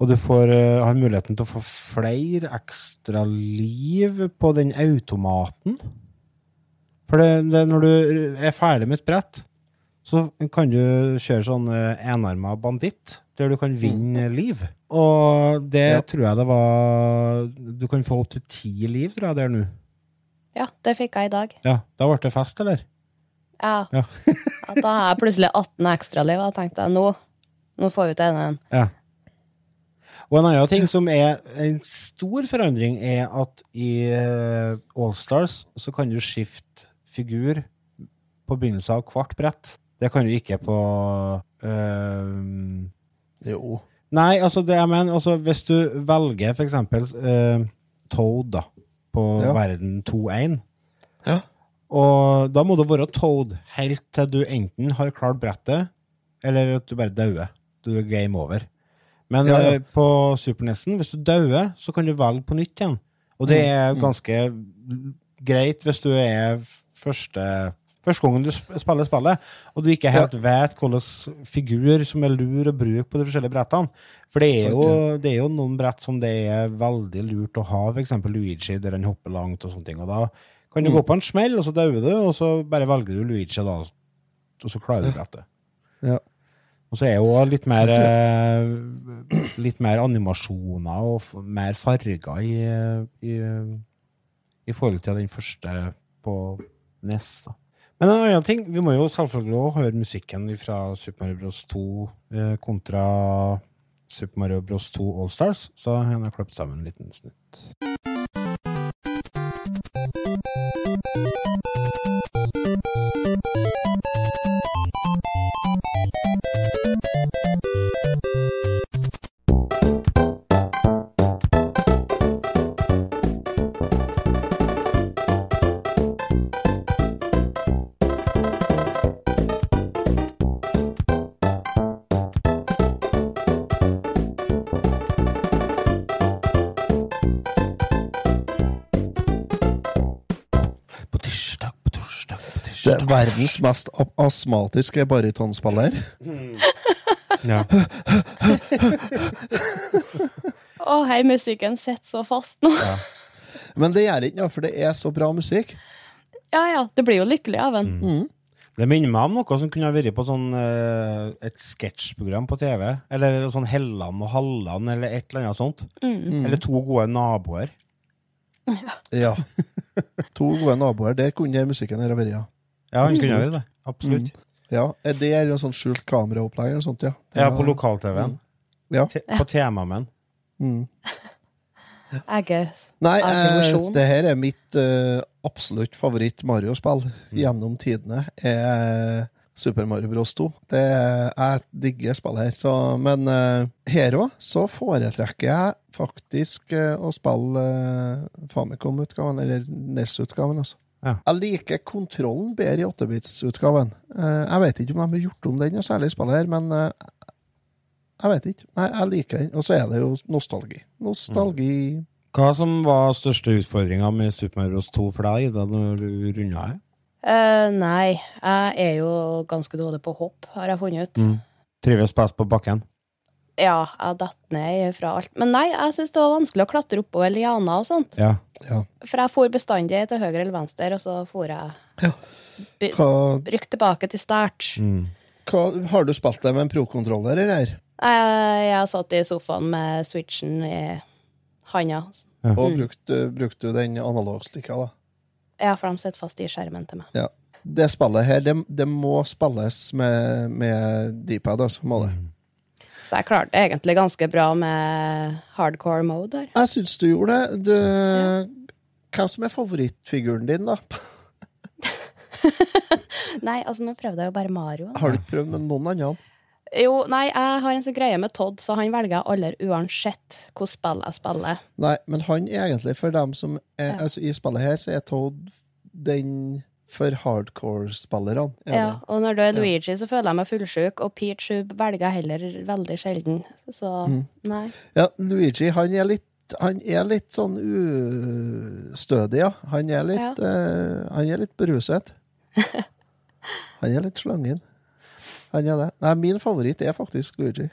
Og du får, uh, har muligheten til å få flere ekstra liv på den automaten. For det, det, når du er ferdig med et brett, så kan du kjøre sånn uh, enarma banditt, der du kan vinne liv. Og det Ja. tror jeg det var Du kan få opptil ti liv, tror jeg det er nå. Ja, det fikk jeg i dag. Ja, Da ble det fest, eller? Ja. Ja. Ja, da har jeg plutselig 18 ekstraliv, og da tenkte jeg nå, nå får vi til en. Ja. Og en annen ting som er en stor forandring, er at i eh, Allstars så kan du skifte figur på begynnelsen av hvert brett. Det kan du ikke på øh, Jo. Nei, altså det jeg mener, altså hvis du velger for eksempel eh, Toad da, på Ja. verden 2-1, Ja. og da må du være Toad helt til du enten har klart brettet, eller at du bare dauer. Du er game over. Men Ja, ja. eh, på Super hvis du dauer, så kan du velge på nytt igjen. Og det Mm, er ganske greit hvis du er første Første gangen du spiller spillet, og du ikke helt vet hvilken figur som er lur å bruke på de forskjellige brettene. For det er, jo, det er jo noen brett som det er veldig lurt å ha, f.eks. Luigi, der han hopper langt og sånne ting. Og da kan du Mm. gå på en smell, og så dauer du, og så bare velger du Luigi, da, og så klarer du brettet. Ja. Og så er jo litt mer eh, Litt mer animasjoner og mer farger i, i, i forhold til den første på NES. da. Men en annen ting, vi må jo selvfølgelig også høre musikken fra Super Mario Bros. 2 eh, kontra Super Mario Bros. 2 Allstars, så jeg har klippet sammen en liten snutt. På verdens mest astmatiske astmatiske Mm. Ja. Å, hei, musikken sitter så fast nå. Men det gjør ikke noe, for det er så bra musikk. Ja ja, Det blir jo lykkelig av den. Mm. Det minner meg om noe som kunne ha vært på sånn, eh, et sketsjprogram på TV. Eller sånn Helland og Halland, eller et eller annet sånt. Eller To gode naboer. Ja. To gode naboer. Der kunne den musikken her ha vært, ja. Ja, han kunne gjøre det. Absolutt. Ja, er Det er jo sånn skjult kameraopplegg eller sånt, ja. Det Ja, på lokal-TV-en. Ja. På Temamen. Mm. Jeg er Nei, eh, det her er mitt eh, absolutt favoritt-Mario-spill gjennom tidene. er Super Mario Bros. 2. Det er, jeg digger spillet her. Så, men eh, her òg så foretrekker jeg faktisk eh, å spille uh, Famicom-utgaven, eller NES-utgaven, altså. Ja. Jeg liker kontrollen bedre i 8-bits-utgaven. Eh, jeg vet ikke om de har gjort om den noe særlig i spillet her, men eh, jeg vet ikke. Nei, jeg liker den. Og så er det jo nostalgi. Nostalgi. Hva som var største utfordringa med Super Mario Bros. 2 for deg da når du runda her? Uh, nei, jeg er jo ganske dårlig på hopp, har jeg funnet ut. Mm. Trives best på bakken? Ja, jeg datt ned fra alt. Men nei, jeg syns det var vanskelig å klatre oppover lianer og sånt. Ja. Ja. For jeg for bestandig til høyre eller venstre, og så for jeg ja. Hva, Rykk tilbake til start. Mm. hva, har du spilt det med en pro-kontroller, eller? Jeg, jeg satt i sofaen med switchen i handa. Og brukte brukte du den analogstikka, da? Ja, for de sitter fast i skjermen til meg. Ja. Det spillet her, det, det må spilles med, med D-pad, altså. Må det. Så jeg klarte egentlig ganske bra med hardcore mode her. Jeg syns du gjorde det. Du, Hvem som er favorittfiguren din, da? Nei, altså nå prøvde jeg jo bare Mario. da. Har du ikke prøvd med noen andre? Jo, nei, jeg har en sånn greie med Todd, så han velger jeg aldri uansett hvilket spill jeg spiller. Nei, men han er egentlig for dem som er, Ja. altså I spillet her så er Todd den for hardcore-spillerne. er Ja, og når du er Luigi, så føler jeg meg fullsjuk, og Peach velger jeg heller veldig sjelden. Så nei. Ja, Luigi, han er litt han er litt sånn ustødig, ja. Han er litt, eh, han er litt beruset. Han er litt slangen. Han er det. Nei, min favoritt er faktisk Luigi.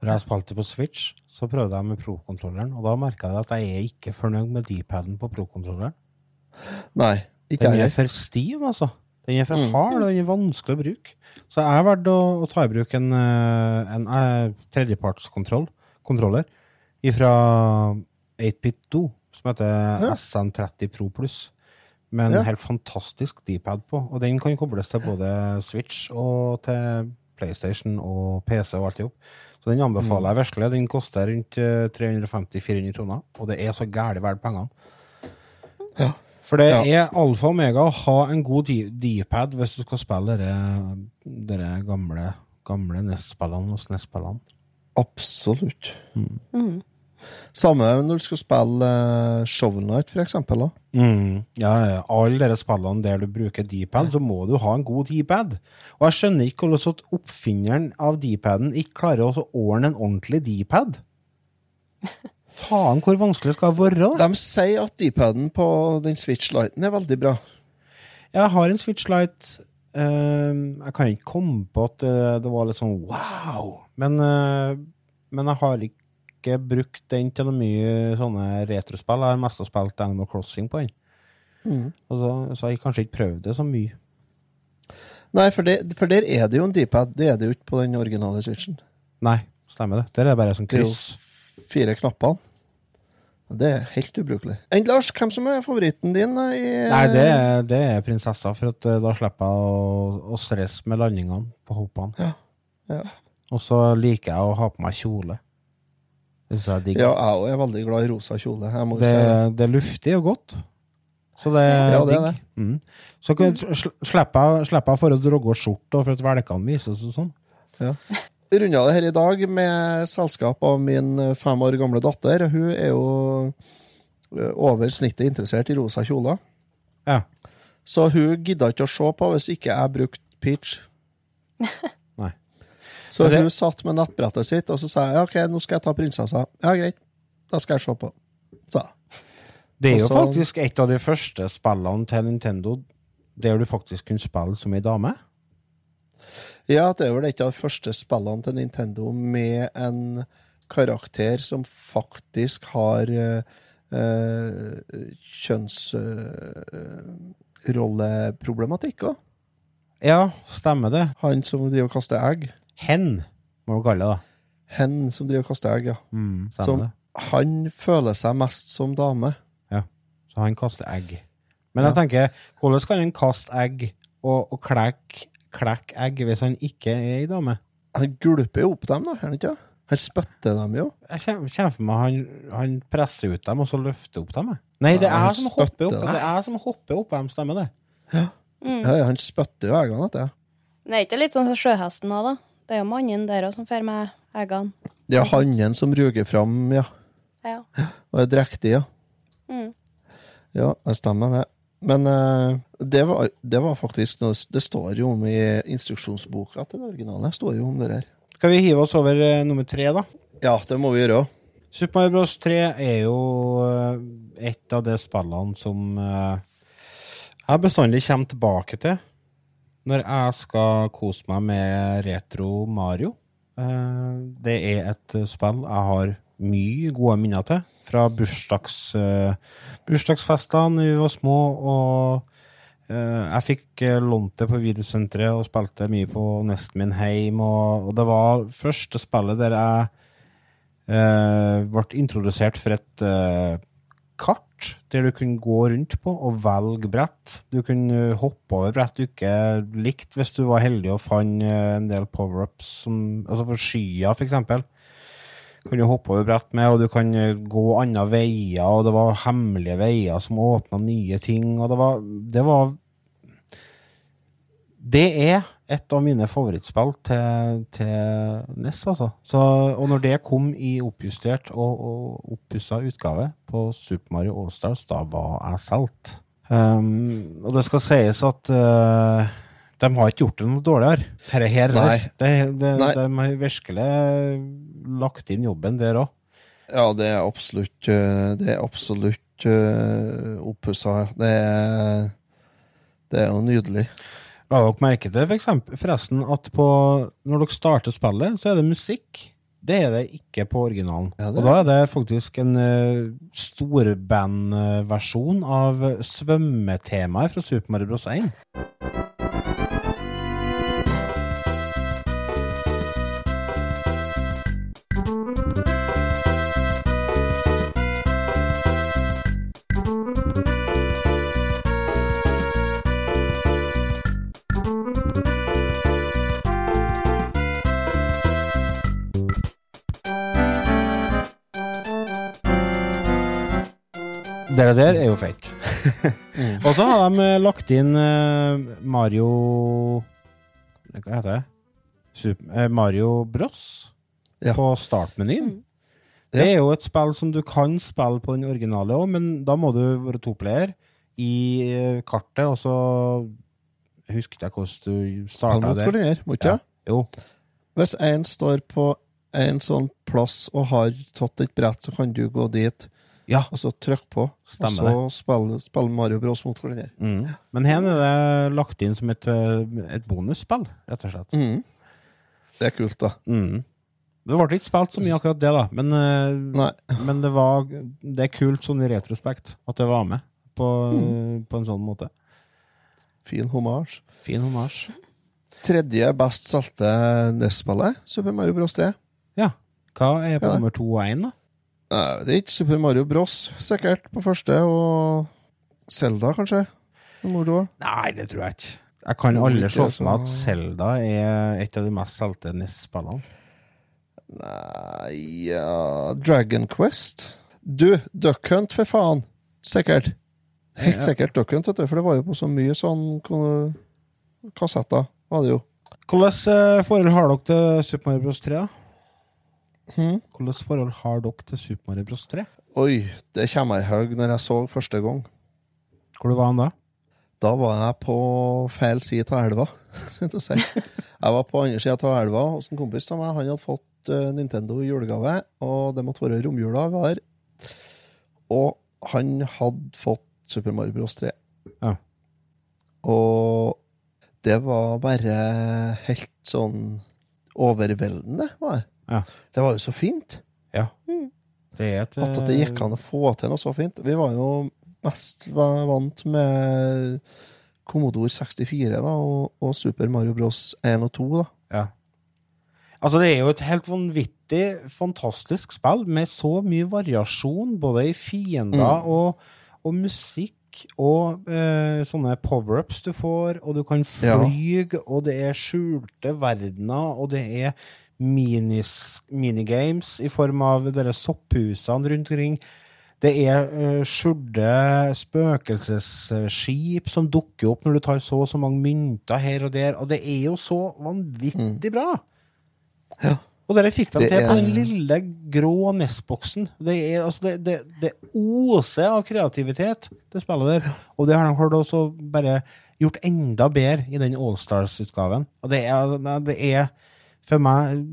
Når jeg spilte på Switch, så prøvde jeg med pro-kontrolleren, og da merka jeg at jeg er ikke fornøyd med D-paden på pro-kontrolleren. Nei, ikke Den er for stiv, altså. Den er for hard, og den er vanskelig å bruke. Så jeg har valgt å, å ta i bruk en, en, en tredjepartskontroller fra 8-bit 2, som heter SN30 Pro Pluss. Med en Ja. helt fantastisk D-pad på, og den kan kobles til både Switch og til PlayStation og PC og alt i hop. Så den anbefaler jeg virkelig. Den koster rundt eh, 350-400 kroner, og det er så gæli verdt pengene. For det Ja. er alfa og omega å ha en god D-pad hvis du skal spille dere gamle, gamle NES-spillene hos NES-spillene. Absolutt. Mm. Samme når du skal spille uh, Shovel Knight, for eksempel. Da. Mm. Ja, ja. Alle dere spillene der du bruker D-pad, så må du ha en god D-pad. Og jeg skjønner ikke hvordan oppfinneren av D-paden ikke klarer å ordne en ordentlig D-pad. Faen, hvor vanskelig skal det være? De sier at D-paden på den Switch Lighten er veldig bra. Jeg har en Switch Light. eh, jeg kan ikke komme på at eh, det var litt sånn wow. Men, eh, men jeg har ikke brukt den til noe mye sånne retrospill. Jeg har mest spilt Animal Crossing på den. Mm. Så, så har jeg kanskje ikke prøvd det så mye. Nei, for, det, for der er det jo en D-pad. Det er det jo ikke på den originale Switchen. Nei, stemmer det. Der er det bare sånn Det er jo kryss. fire knapper. Det er helt ubrukelig. Enn Lars, hvem som er favoritten din? i, Nei, det er, det er prinsessa, for at eh, da slipper jeg å, å stresse med landingene på hoppene. Ja, ja. Og så liker jeg å ha på meg kjole. Det jeg er digg. Ja, jeg er veldig glad i rosa kjole. Det, det. er luftig og godt. Så det er Ja, det digg. Mm. Så slipper jeg slipper jeg for å drogge skjorte for at velkene vises og sånn. Runda det her i dag med selskap av min fem år gamle datter. Hun er jo eh, over snittet interessert i rosa kjoler. Ja. Så hun gidda ikke å se på hvis ikke jeg brukte Peach. Nei. Så det- hun satt med nettbrettet sitt, og så sa jeg ja, ok, nå skal jeg ta prinsessa. Ja, greit. Da skal jeg se på. Så. Det er jo så- faktisk et av de første spillene til Nintendo der du faktisk kunne spille som ei dame. Ja, det er vel et av de første spillene til Nintendo med en karakter som faktisk har uh, kjønnsrolleproblematikk òg. Ja, stemmer det. Han som driver og kaster egg. Hen, må du kalle det. da. Hen som driver og kaster egg, ja. Mm, Som, det. han føler seg mest som dame. Ja. Så han kaster egg. Men Ja. jeg tenker, hvordan kan han kaste egg og, og klekke klekk egg hvis han ikke er ei dame? Han gulper jo opp dem, da. gjør Han ikke? Han spytter dem jo. Jeg kommer for meg han, han presser ut dem, og så løfter opp dem. Nei, det er jeg som hopper opp. Det er som hopper opp dem, stemmer det? Mm. Ja, ja, han spytter jo eggene etter. Det er ikke litt sånn som sjøhesten òg, da? Det er jo mannen der òg som får med eggene. Det er hannen som ruger fram, ja. Ja. Og er drektig, ja. Mm. Ja, det stemmer det. Men eh, det, var, det var faktisk Det står jo om i instruksjonsboka til det originale. Står jo om det der. Skal vi hive oss over eh, nummer tre, da? Ja, det må vi gjøre. Super Mario Bros. 3 er jo eh, et av de spillene som jeg bestandig kommer tilbake til når jeg skal kose meg med retro Mario. Det er et spill jeg har mye gode minner til fra bursdags, uh, bursdagsfestene da vi var små. og uh, jeg fikk eh, lånt det på videosenteret og spilte mye på nesten min heim. Og, og det var første spillet der jeg uh, ble introdusert for et kart der du kunne gå rundt på og velge brett. Du kunne hoppe over brett du ikke likte, hvis du var heldig og fant en del power-ups, altså for skya, eksempel. Kan du hoppe over brett med, og du kan eh, gå andre veier, og det var hemmelige veier som åpna nye ting, og det var, det var det er et av mine favorittspill til, til NES, altså. Så, og når det kom i oppjustert og, og oppussa utgave på Super Mario Allstars, da var jeg solgt. Um, og det skal sies at uh, de har ikke gjort det noe dårligere. Her, her, Nei. De, de. De har virkelig lagt inn jobben der òg. Ja, det er absolutt eh, Det er absolutt uh, oppussa. Det er Det er jo nydelig. La dere merke til for eksempel, forresten at på, når dere starter spillet, så er det musikk. Det er det ikke på originalen. Ja, og da er det faktisk en uh, storbandversjon av svømmetemaet fra Super Mario Bros. 1. Det der er jo feit. og så har de eh, lagt inn eh, Mario Hva heter det? Super, eh, Mario Bros. Ja. på startmenyen. Mm. Det er jo et spill som du kan spille på den originale òg, men da må du være toplayer i kartet, og så husker jeg hvordan du starta der. må ikke Ja. Jo. Hvis en står på en sånn plass og har tatt et brett, så kan du gå dit Ja, og så trykk på, Stemmer og så spiller, spille Mario Bros mot hverandre. Mm. Men her er det lagt inn som et, eh, et bonusspill, rett og slett. Mm. Det er kult, da. Mm. Det ble ikke spilt så mye akkurat det, da, men, eh, men det, var, det er kult sånn i retrospekt at det var med på, på en sånn måte. Fin hommage. Fin hommage. tredje best solgte NES-spillet. Super Mario Bros. 3. Ja. Hva er på Ja. nummer to og én, da? Eh, Det er ikke Super Mario Bros. sikkert på første, og Zelda kanskje. Nummer. Nei, det tror jeg ikke. Jeg kan aldri se for meg at Selda er et av de mest solgte NIS-spillene. Nei ja, Dragon Quest. Du, Duck Hunt, for faen. Sikkert. Helt sikkert Duck Hunt, vet du, for det var jo på så mye sånn kassetter. Var det jo. Hvilke eh, forhold har dere til Super Mario Bros. 3? da? Mhm. Hvilket forhold har dere til Super Mario Bros. 3? Oi, det kommer jeg i hug når jeg så første gang. Hvor var han da? Da var jeg på feil side av elva. skal jeg si. Jeg var på andre sida av elva hos en kompis av meg. Han hadde fått eh, Nintendo i julegave, og det måtte være romjula. vi var. Og han hadde fått Super Mario Bros. 3. Ja. Og det var bare helt sånn overveldende. Var det. Ja. det var jo så fint. Ja. Det er et At, at det gikk an å få til noe så fint. Vi var jo mest vant med Commodore 64 da, og, og Super Mario Bros. 1 og 2. Da. Ja. Altså, det er jo et helt vanvittig fantastisk spill med så mye variasjon, både i fiender og, og musikk og eh, sånne power-ups du får, og du kan Ja. flyge, og det er skjulte verdener, og det er minis, minigames i form av dere sopphusene rundt omkring. Det er uh, skjulte spøkelsesskip som dukker opp når du tar så og så mange mynter her og der, og det er jo så vanvittig bra! Ja. Og dere fikk dem Det til på den lille grå NES-boksen. Det, altså, det, det, det oser av kreativitet, det spillet der. Og det har de klart også bare gjort enda bedre i den Allstars-utgaven. Og det er, det er for meg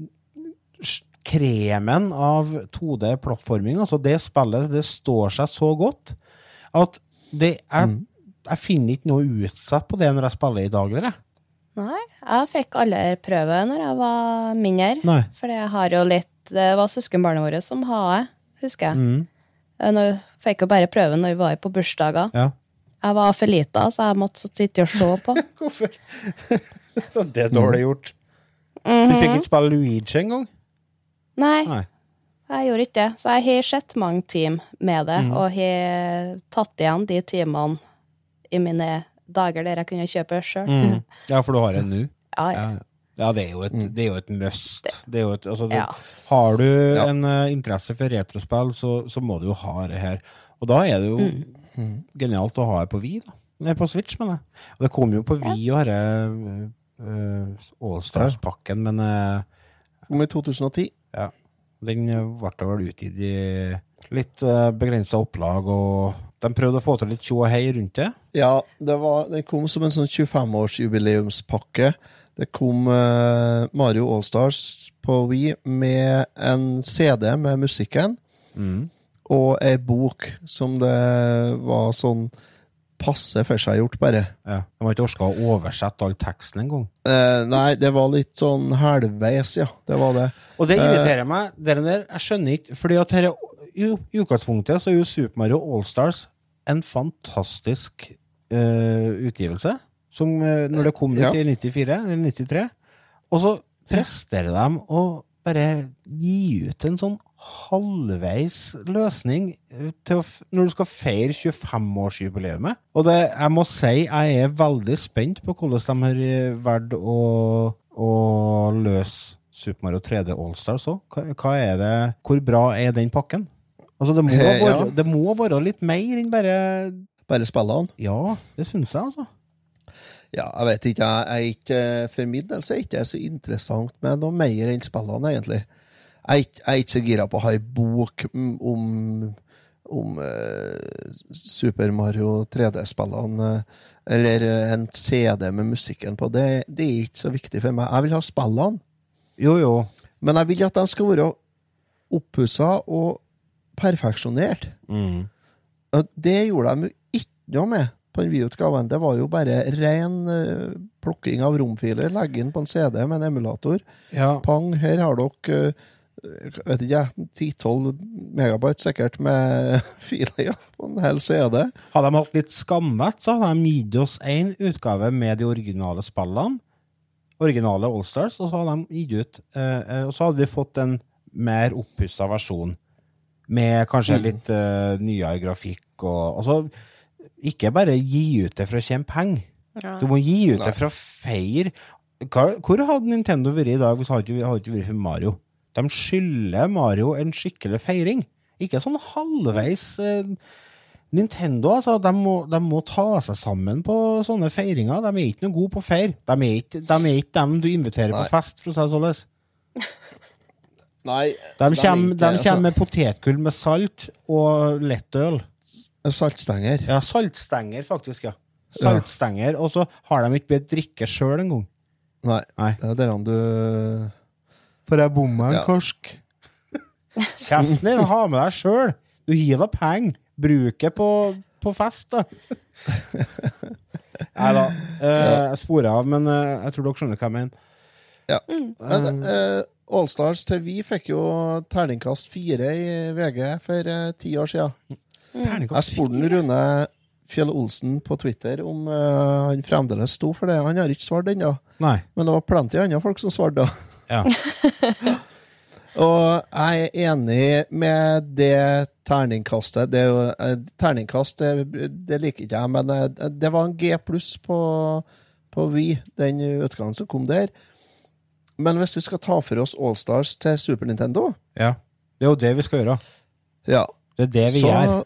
kremen av 2D-plattforming. Altså, det spillet det står seg så godt at det er, jeg finner ikke noe utsatt på det når jeg spiller i dag. Dere. Nei, jeg fikk aldri prøve når jeg var mindre. Nei. For jeg har jo litt Det var søskenbarnet vårt som hadde det, husker jeg. Mm, Eh, Nå fikk jeg bare prøve når vi var på bursdager. ja. Jeg var for lita, så jeg måtte sitte og se på. Hvorfor? det er dårlig gjort. Du fikk ikke spille Luigi engang? Nei, Nei. jeg gjorde ikke det. Så jeg har sett mange team med det, og har tatt igjen de timene i mine dager der jeg kunne kjøpe sjøl. Mm. Ja, for du har en nå? Ja, ja. Ja. ja, det er jo et, det er jo et must. Det er jo et, altså, det, Ja. Har du Ja. en uh, interesse for retrospill, så, så må du jo ha det her. Og da er det jo genialt å ha det på Wii, da. Nei, på Switch, mener jeg. Og det kom jo på Wii og denne uh, Allstars-pakken, men uh, Om i 2010. ja, den eh, ble vel utgitt i litt uh, begrensa opplag, og de prøvde å få til litt tjo og hei rundt det. Ja, det var, den kom som en sånn 25-årsjubileumspakke. Det kom uh, Mario Allstars på Wii med en CD med musikken. Og ei bok som det var sånn passe for seg gjort, bare. Ja. De har ikke orka å oversette all teksten engang. Eh, nei, det var litt sånn halvveis, ja. Det var det. Og det irriterer meg. Det der, jeg skjønner ikke Fordi at her, i, I utgangspunktet så er jo Super Mario Allstars en fantastisk uh, utgivelse. Som uh, når det kom ut Ja. i 94 eller 93. Og så presterer de å bare gi ut en sånn halvveis løsning eh, å, når du skal feire 25-årsjubileet. Og det, jeg må si jeg er veldig spent på hvordan de har eh, valgt å, å løse Super Mario 3D Allstars òg. Hva, er det Hvor bra er den pakken? Altså, det må, være, det må være litt mer enn bare Bare spillene. Ja, det syns jeg, altså. Ja, jeg vet ikke. Jeg er ikke For min del så er det ikke så interessant med noe mer enn spillene, egentlig. Jeg jeg er ikke så gira på å ha ei bok om, om eh, Super Mario 3D-spillene, eh, eller eh, en CD med musikken på. Det, det er ikke så viktig for meg. Jeg vil ha spillene, Jo, jo. men jeg vil at de skal være oppussa og perfeksjonert. Mm. Det gjorde de jo ikke noe med på den videoutgaven. Det var jo bare ren eh, plukking av romfiler, legge inn på en CD med en emulator. Ja. Pang, her har dere eh, vet ikke, jeg, 10-12 megabyte sikkert med filer ja, på en hel CD. Hadde de hatt litt skamvett, så hadde de gitt oss én utgave med de originale spillene, originale Allstars, og så hadde de gitt ut eh, Og så hadde vi fått en mer oppussa versjon med kanskje litt uh, nyere grafikk og Altså, ikke bare gi ut det for å tjene penger. Ja. Du må gi ut det for å feire. Hvor hadde Nintendo vært i dag hvis det ikke hadde vært for Mario? De skylder Mario en skikkelig feiring. Ikke sånn halvveis eh, Nintendo, altså, de må, de må ta seg sammen på sånne feiringer. De er ikke noe gode på å feire. De er ikke, de er ikke dem du inviterer Nei. på fest, for å si det sånn. Nei, De er kommer, de altså, kommer med potetgull med salt og lettøl. Saltstenger. Ja, saltstenger, faktisk, ja. Saltstenger, og så har de ikke bedt drikke sjøl engang. Nei, Nei. det er der han du For jeg bomma Ja. korsk. Kjeften din, ha med deg sjøl. Du gir deg penger. Bruk det på, på fest, da. Nei da. Eh, jeg sporer av, men eh, jeg tror dere skjønner hva jeg mener. Ja. Men, eh, Allstars til vi fikk jo terningkast fire i VG for eh, ti år siden. Jeg Terningkast spurte Rune Fjell Olsen på Twitter om uh, han fremdeles sto for det. Han har ikke svart ennå, men det var plenty andre folk som svarte. da. Ja. Og jeg er enig med det terningkastet. Det er jo, eh, terningkast det, det liker ikke jeg, men eh, det var en G pluss på, på Vi, den utgangen som kom der. Men hvis vi skal ta for oss Allstars til Super Nintendo ja. Det er jo det vi skal gjøre. ja, Det er det vi så, gjør.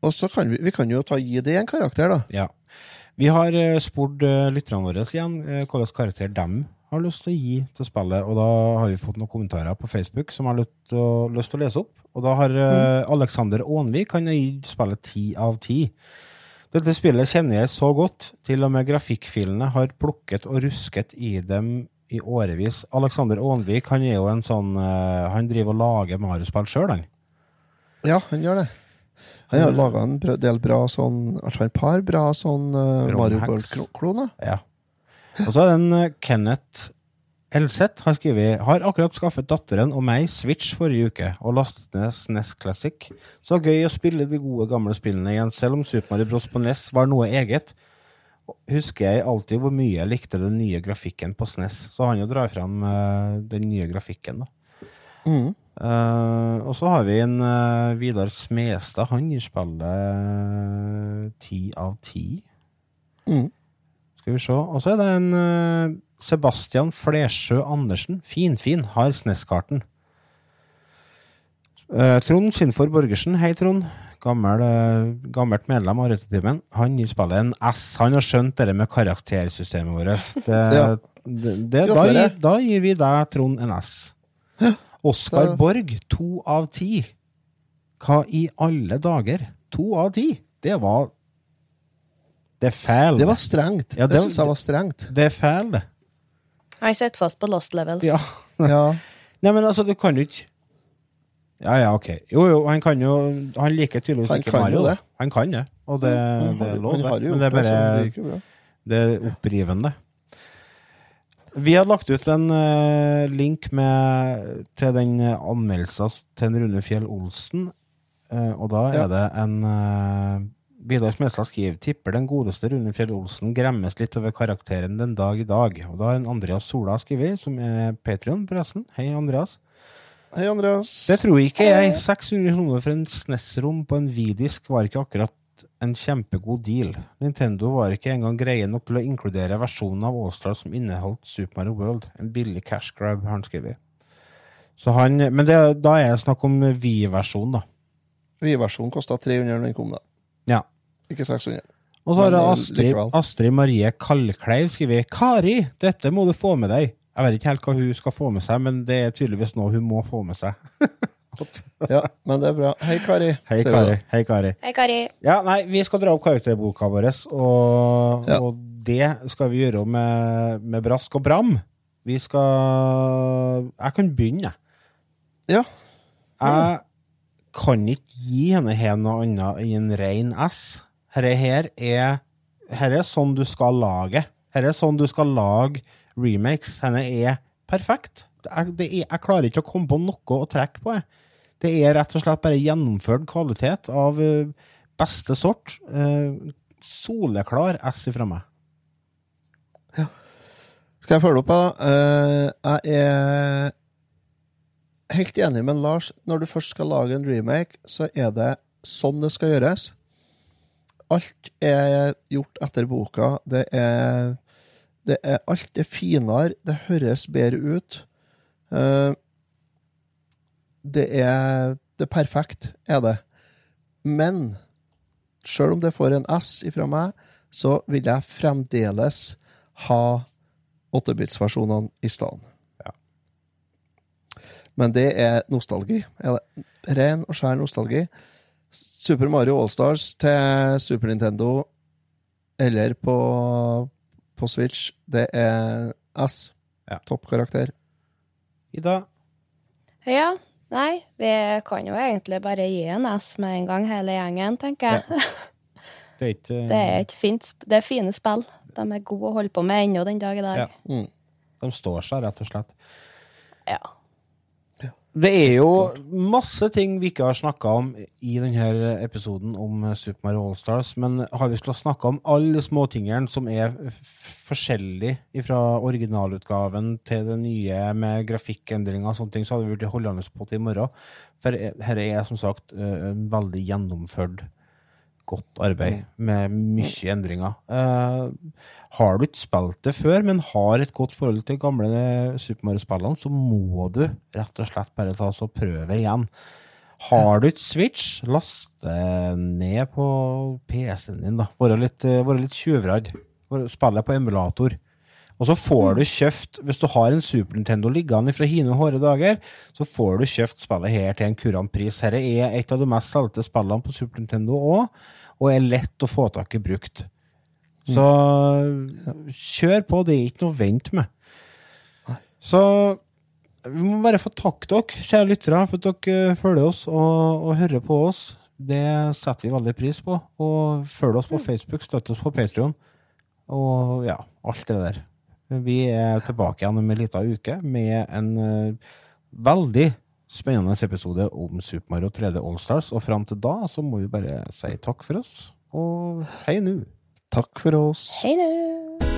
Og så kan vi, vi kan jo ta, gi det en karakter, da. Ja. Vi har uh, spurt uh, lytterne våre igjen uh, hvilken karakter de har lyst til å gi til spillet, og da har vi fått noen kommentarer på Facebook som har lyst til å, lyst til å lese opp. Og da har uh, Alexander Aanvik han har gitt spillet ti av ti. Dette spillet kjenner jeg så godt, til og med grafikkfilene har plukket og rusket i dem i årevis. Alexander Aanvik han er jo en sånn Han driver og lager Mario-spill sjøl, han. Ja, han gjør det. Han har laga en del bra sånn Altså et par bra sånn uh, Mario World-kloner. Ja. Og så er den en eh, Kenneth Elseth har skrevet Har akkurat skaffet datteren og meg Switch forrige uke og lastet ned SNES Classic. Så gøy å spille de gode gamle spillene igjen, selv om Super Mario Bros. på NES var noe eget. Husker jeg alltid hvor mye jeg likte den nye grafikken på SNES. Så han jo drar fram uh, den nye grafikken, da. Mhm. Eh, og så har vi en uh, Vidar Smestad. Han gir spillet ti av ti. Mhm. Skal vi se. Og så er det en uh, Sebastian Flesjø Andersen. Finfin. Har SNES-karten. Eh, Trond Sinfor Borgersen. Hei, Trond. Gammel, eh, gammelt medlem av Rødtetimen. Han gir spillet en S. Han har skjønt det med karaktersystemet vårt. Det, Ja. det, det, da, da gir vi deg, Trond, en S. Oskar Borg, to av ti. Hva i alle dager? To av ti? Det var Det er feil. Det var strengt. Ja, det det- syns jeg var strengt. Det er feil, det. Jeg sitter fast på lost levels. Ja. Ja. Nei, men altså, du kan jo ikke Ja, ja, ok. Jo, jo, han kan jo Han liker tydeligvis Han ikke kan Mario. jo det. Han kan det, og det, det er lov, det. Men det er bare. Det er opprivende. Vi har lagt ut en uh, link med, til den anmeldelsen til Rune Fjell Olsen, Uh, og da Ja. er det en uh, Vidar Smedstad skriver tipper den godeste Rune Fjell Olsen gremmes litt over karakteren den dag i dag. Og da har en Andreas Sola skrevet, som er Patrion, forresten. Hei, Andreas. Hei, Andreas. Det tror ikke jeg. 600 kroner for en SNES-rom på en Vidisk var ikke akkurat en kjempegod deal. Nintendo var ikke engang greie nok til å inkludere versjonen av Allstar som inneholdt Super Mario World. En billig cash grab, har han skrevet. Så han, men det, da er det snakk om Wii-versjonen, da. Wii-versjonen kosta 300 når den kom, da. Ja. Ikke 600. Og så har eh, Astrid. Astrid Marie Kallkleiv skrevet Kari, dette må du få med deg. Jeg vet ikke helt hva hun skal få med seg, men det er tydeligvis noe hun må få med seg. Ja, men det er bra. Hei, Kari. Hei, Kari. Hei, Kari. Hei, Kari. Ja, nei, vi skal dra opp karakterboka vår, og, Ja. og det skal vi gjøre med, med brask og bram. Vi skal Jeg kan begynne, jeg. Ja. Jeg kan ikke gi henne her noe annet enn en ren S. Dette her er Her er sånn du skal lage. Her er sånn du skal lage remakes. Henne er perfekt. Det er, det er, jeg klarer ikke å komme på noe å trekke på. Jeg. Det er rett og slett bare gjennomført kvalitet av eh, beste sort. Eh, soleklar S ifra meg. Skal jeg følge opp, da? Eh, jeg er helt enig med Lars. Når du først skal lage en remake, så er det sånn det skal gjøres. Alt er gjort etter boka. Det er, det er Alt er finere. Det høres bedre ut. Eh, det er Det er perfekt, er det. Men sjøl om det får en S ifra meg, så vil jeg fremdeles ha 8-bits-versjonene i stedet. Ja. Men det er nostalgi. Er det. Ren og skjær nostalgi. Super Mario Allstars til Super Nintendo eller på, på Switch, det er S. Ja. Toppkarakter. Ida? Ja. Nei, vi kan jo egentlig bare gi en S med en gang, hele gjengen, tenker jeg. Det er ikke Det er fint, det er fine spill. De er gode å holde på med ennå den dag i dag. Ja. De står seg, rett og slett. Ja. Det er jo masse ting vi ikke har snakka om i denne episoden om Super Mario Allstars, men har vi skulle snakka om alle småtingene som er forskjellige fra originalutgaven til det nye med grafikkendringer og sånne ting, så hadde vi blitt holdende på til i morgen. For dette er som sagt eh, en veldig gjennomført godt arbeid med mye endringer. Uh, har du ikke spilt det før, men har et godt forhold til gamle Super Mario-spillene, så må du rett og slett bare ta oss og prøve igjen. Har du ikke Switch, last ned på PC-en din. da. Være litt, eh, være litt tjuvradd. Spille på emulator. Og så får du kjøpt, hvis du har en Super Nintendo liggende fra hine hårde dager, så får du kjøpt spillet her til en kurant pris. Dette er et av de mest solgte spillene på Super Nintendo òg, og er lett å få tak i brukt. Så kjør på, det er ikke noe å vente med. Så vi må bare få takke dere, kjære lyttere, for at dere følger oss og, og hører på oss. Det setter vi veldig pris på. Og følg oss på Facebook, støtt oss på Patreon og ja, alt det der. Vi er tilbake igjen om en liten uke med en eh, veldig spennende episode om Super Mario 3D Allstars. Og fram til da så må vi bare si takk for oss, og hei nå. Takk for oss. Hei nå!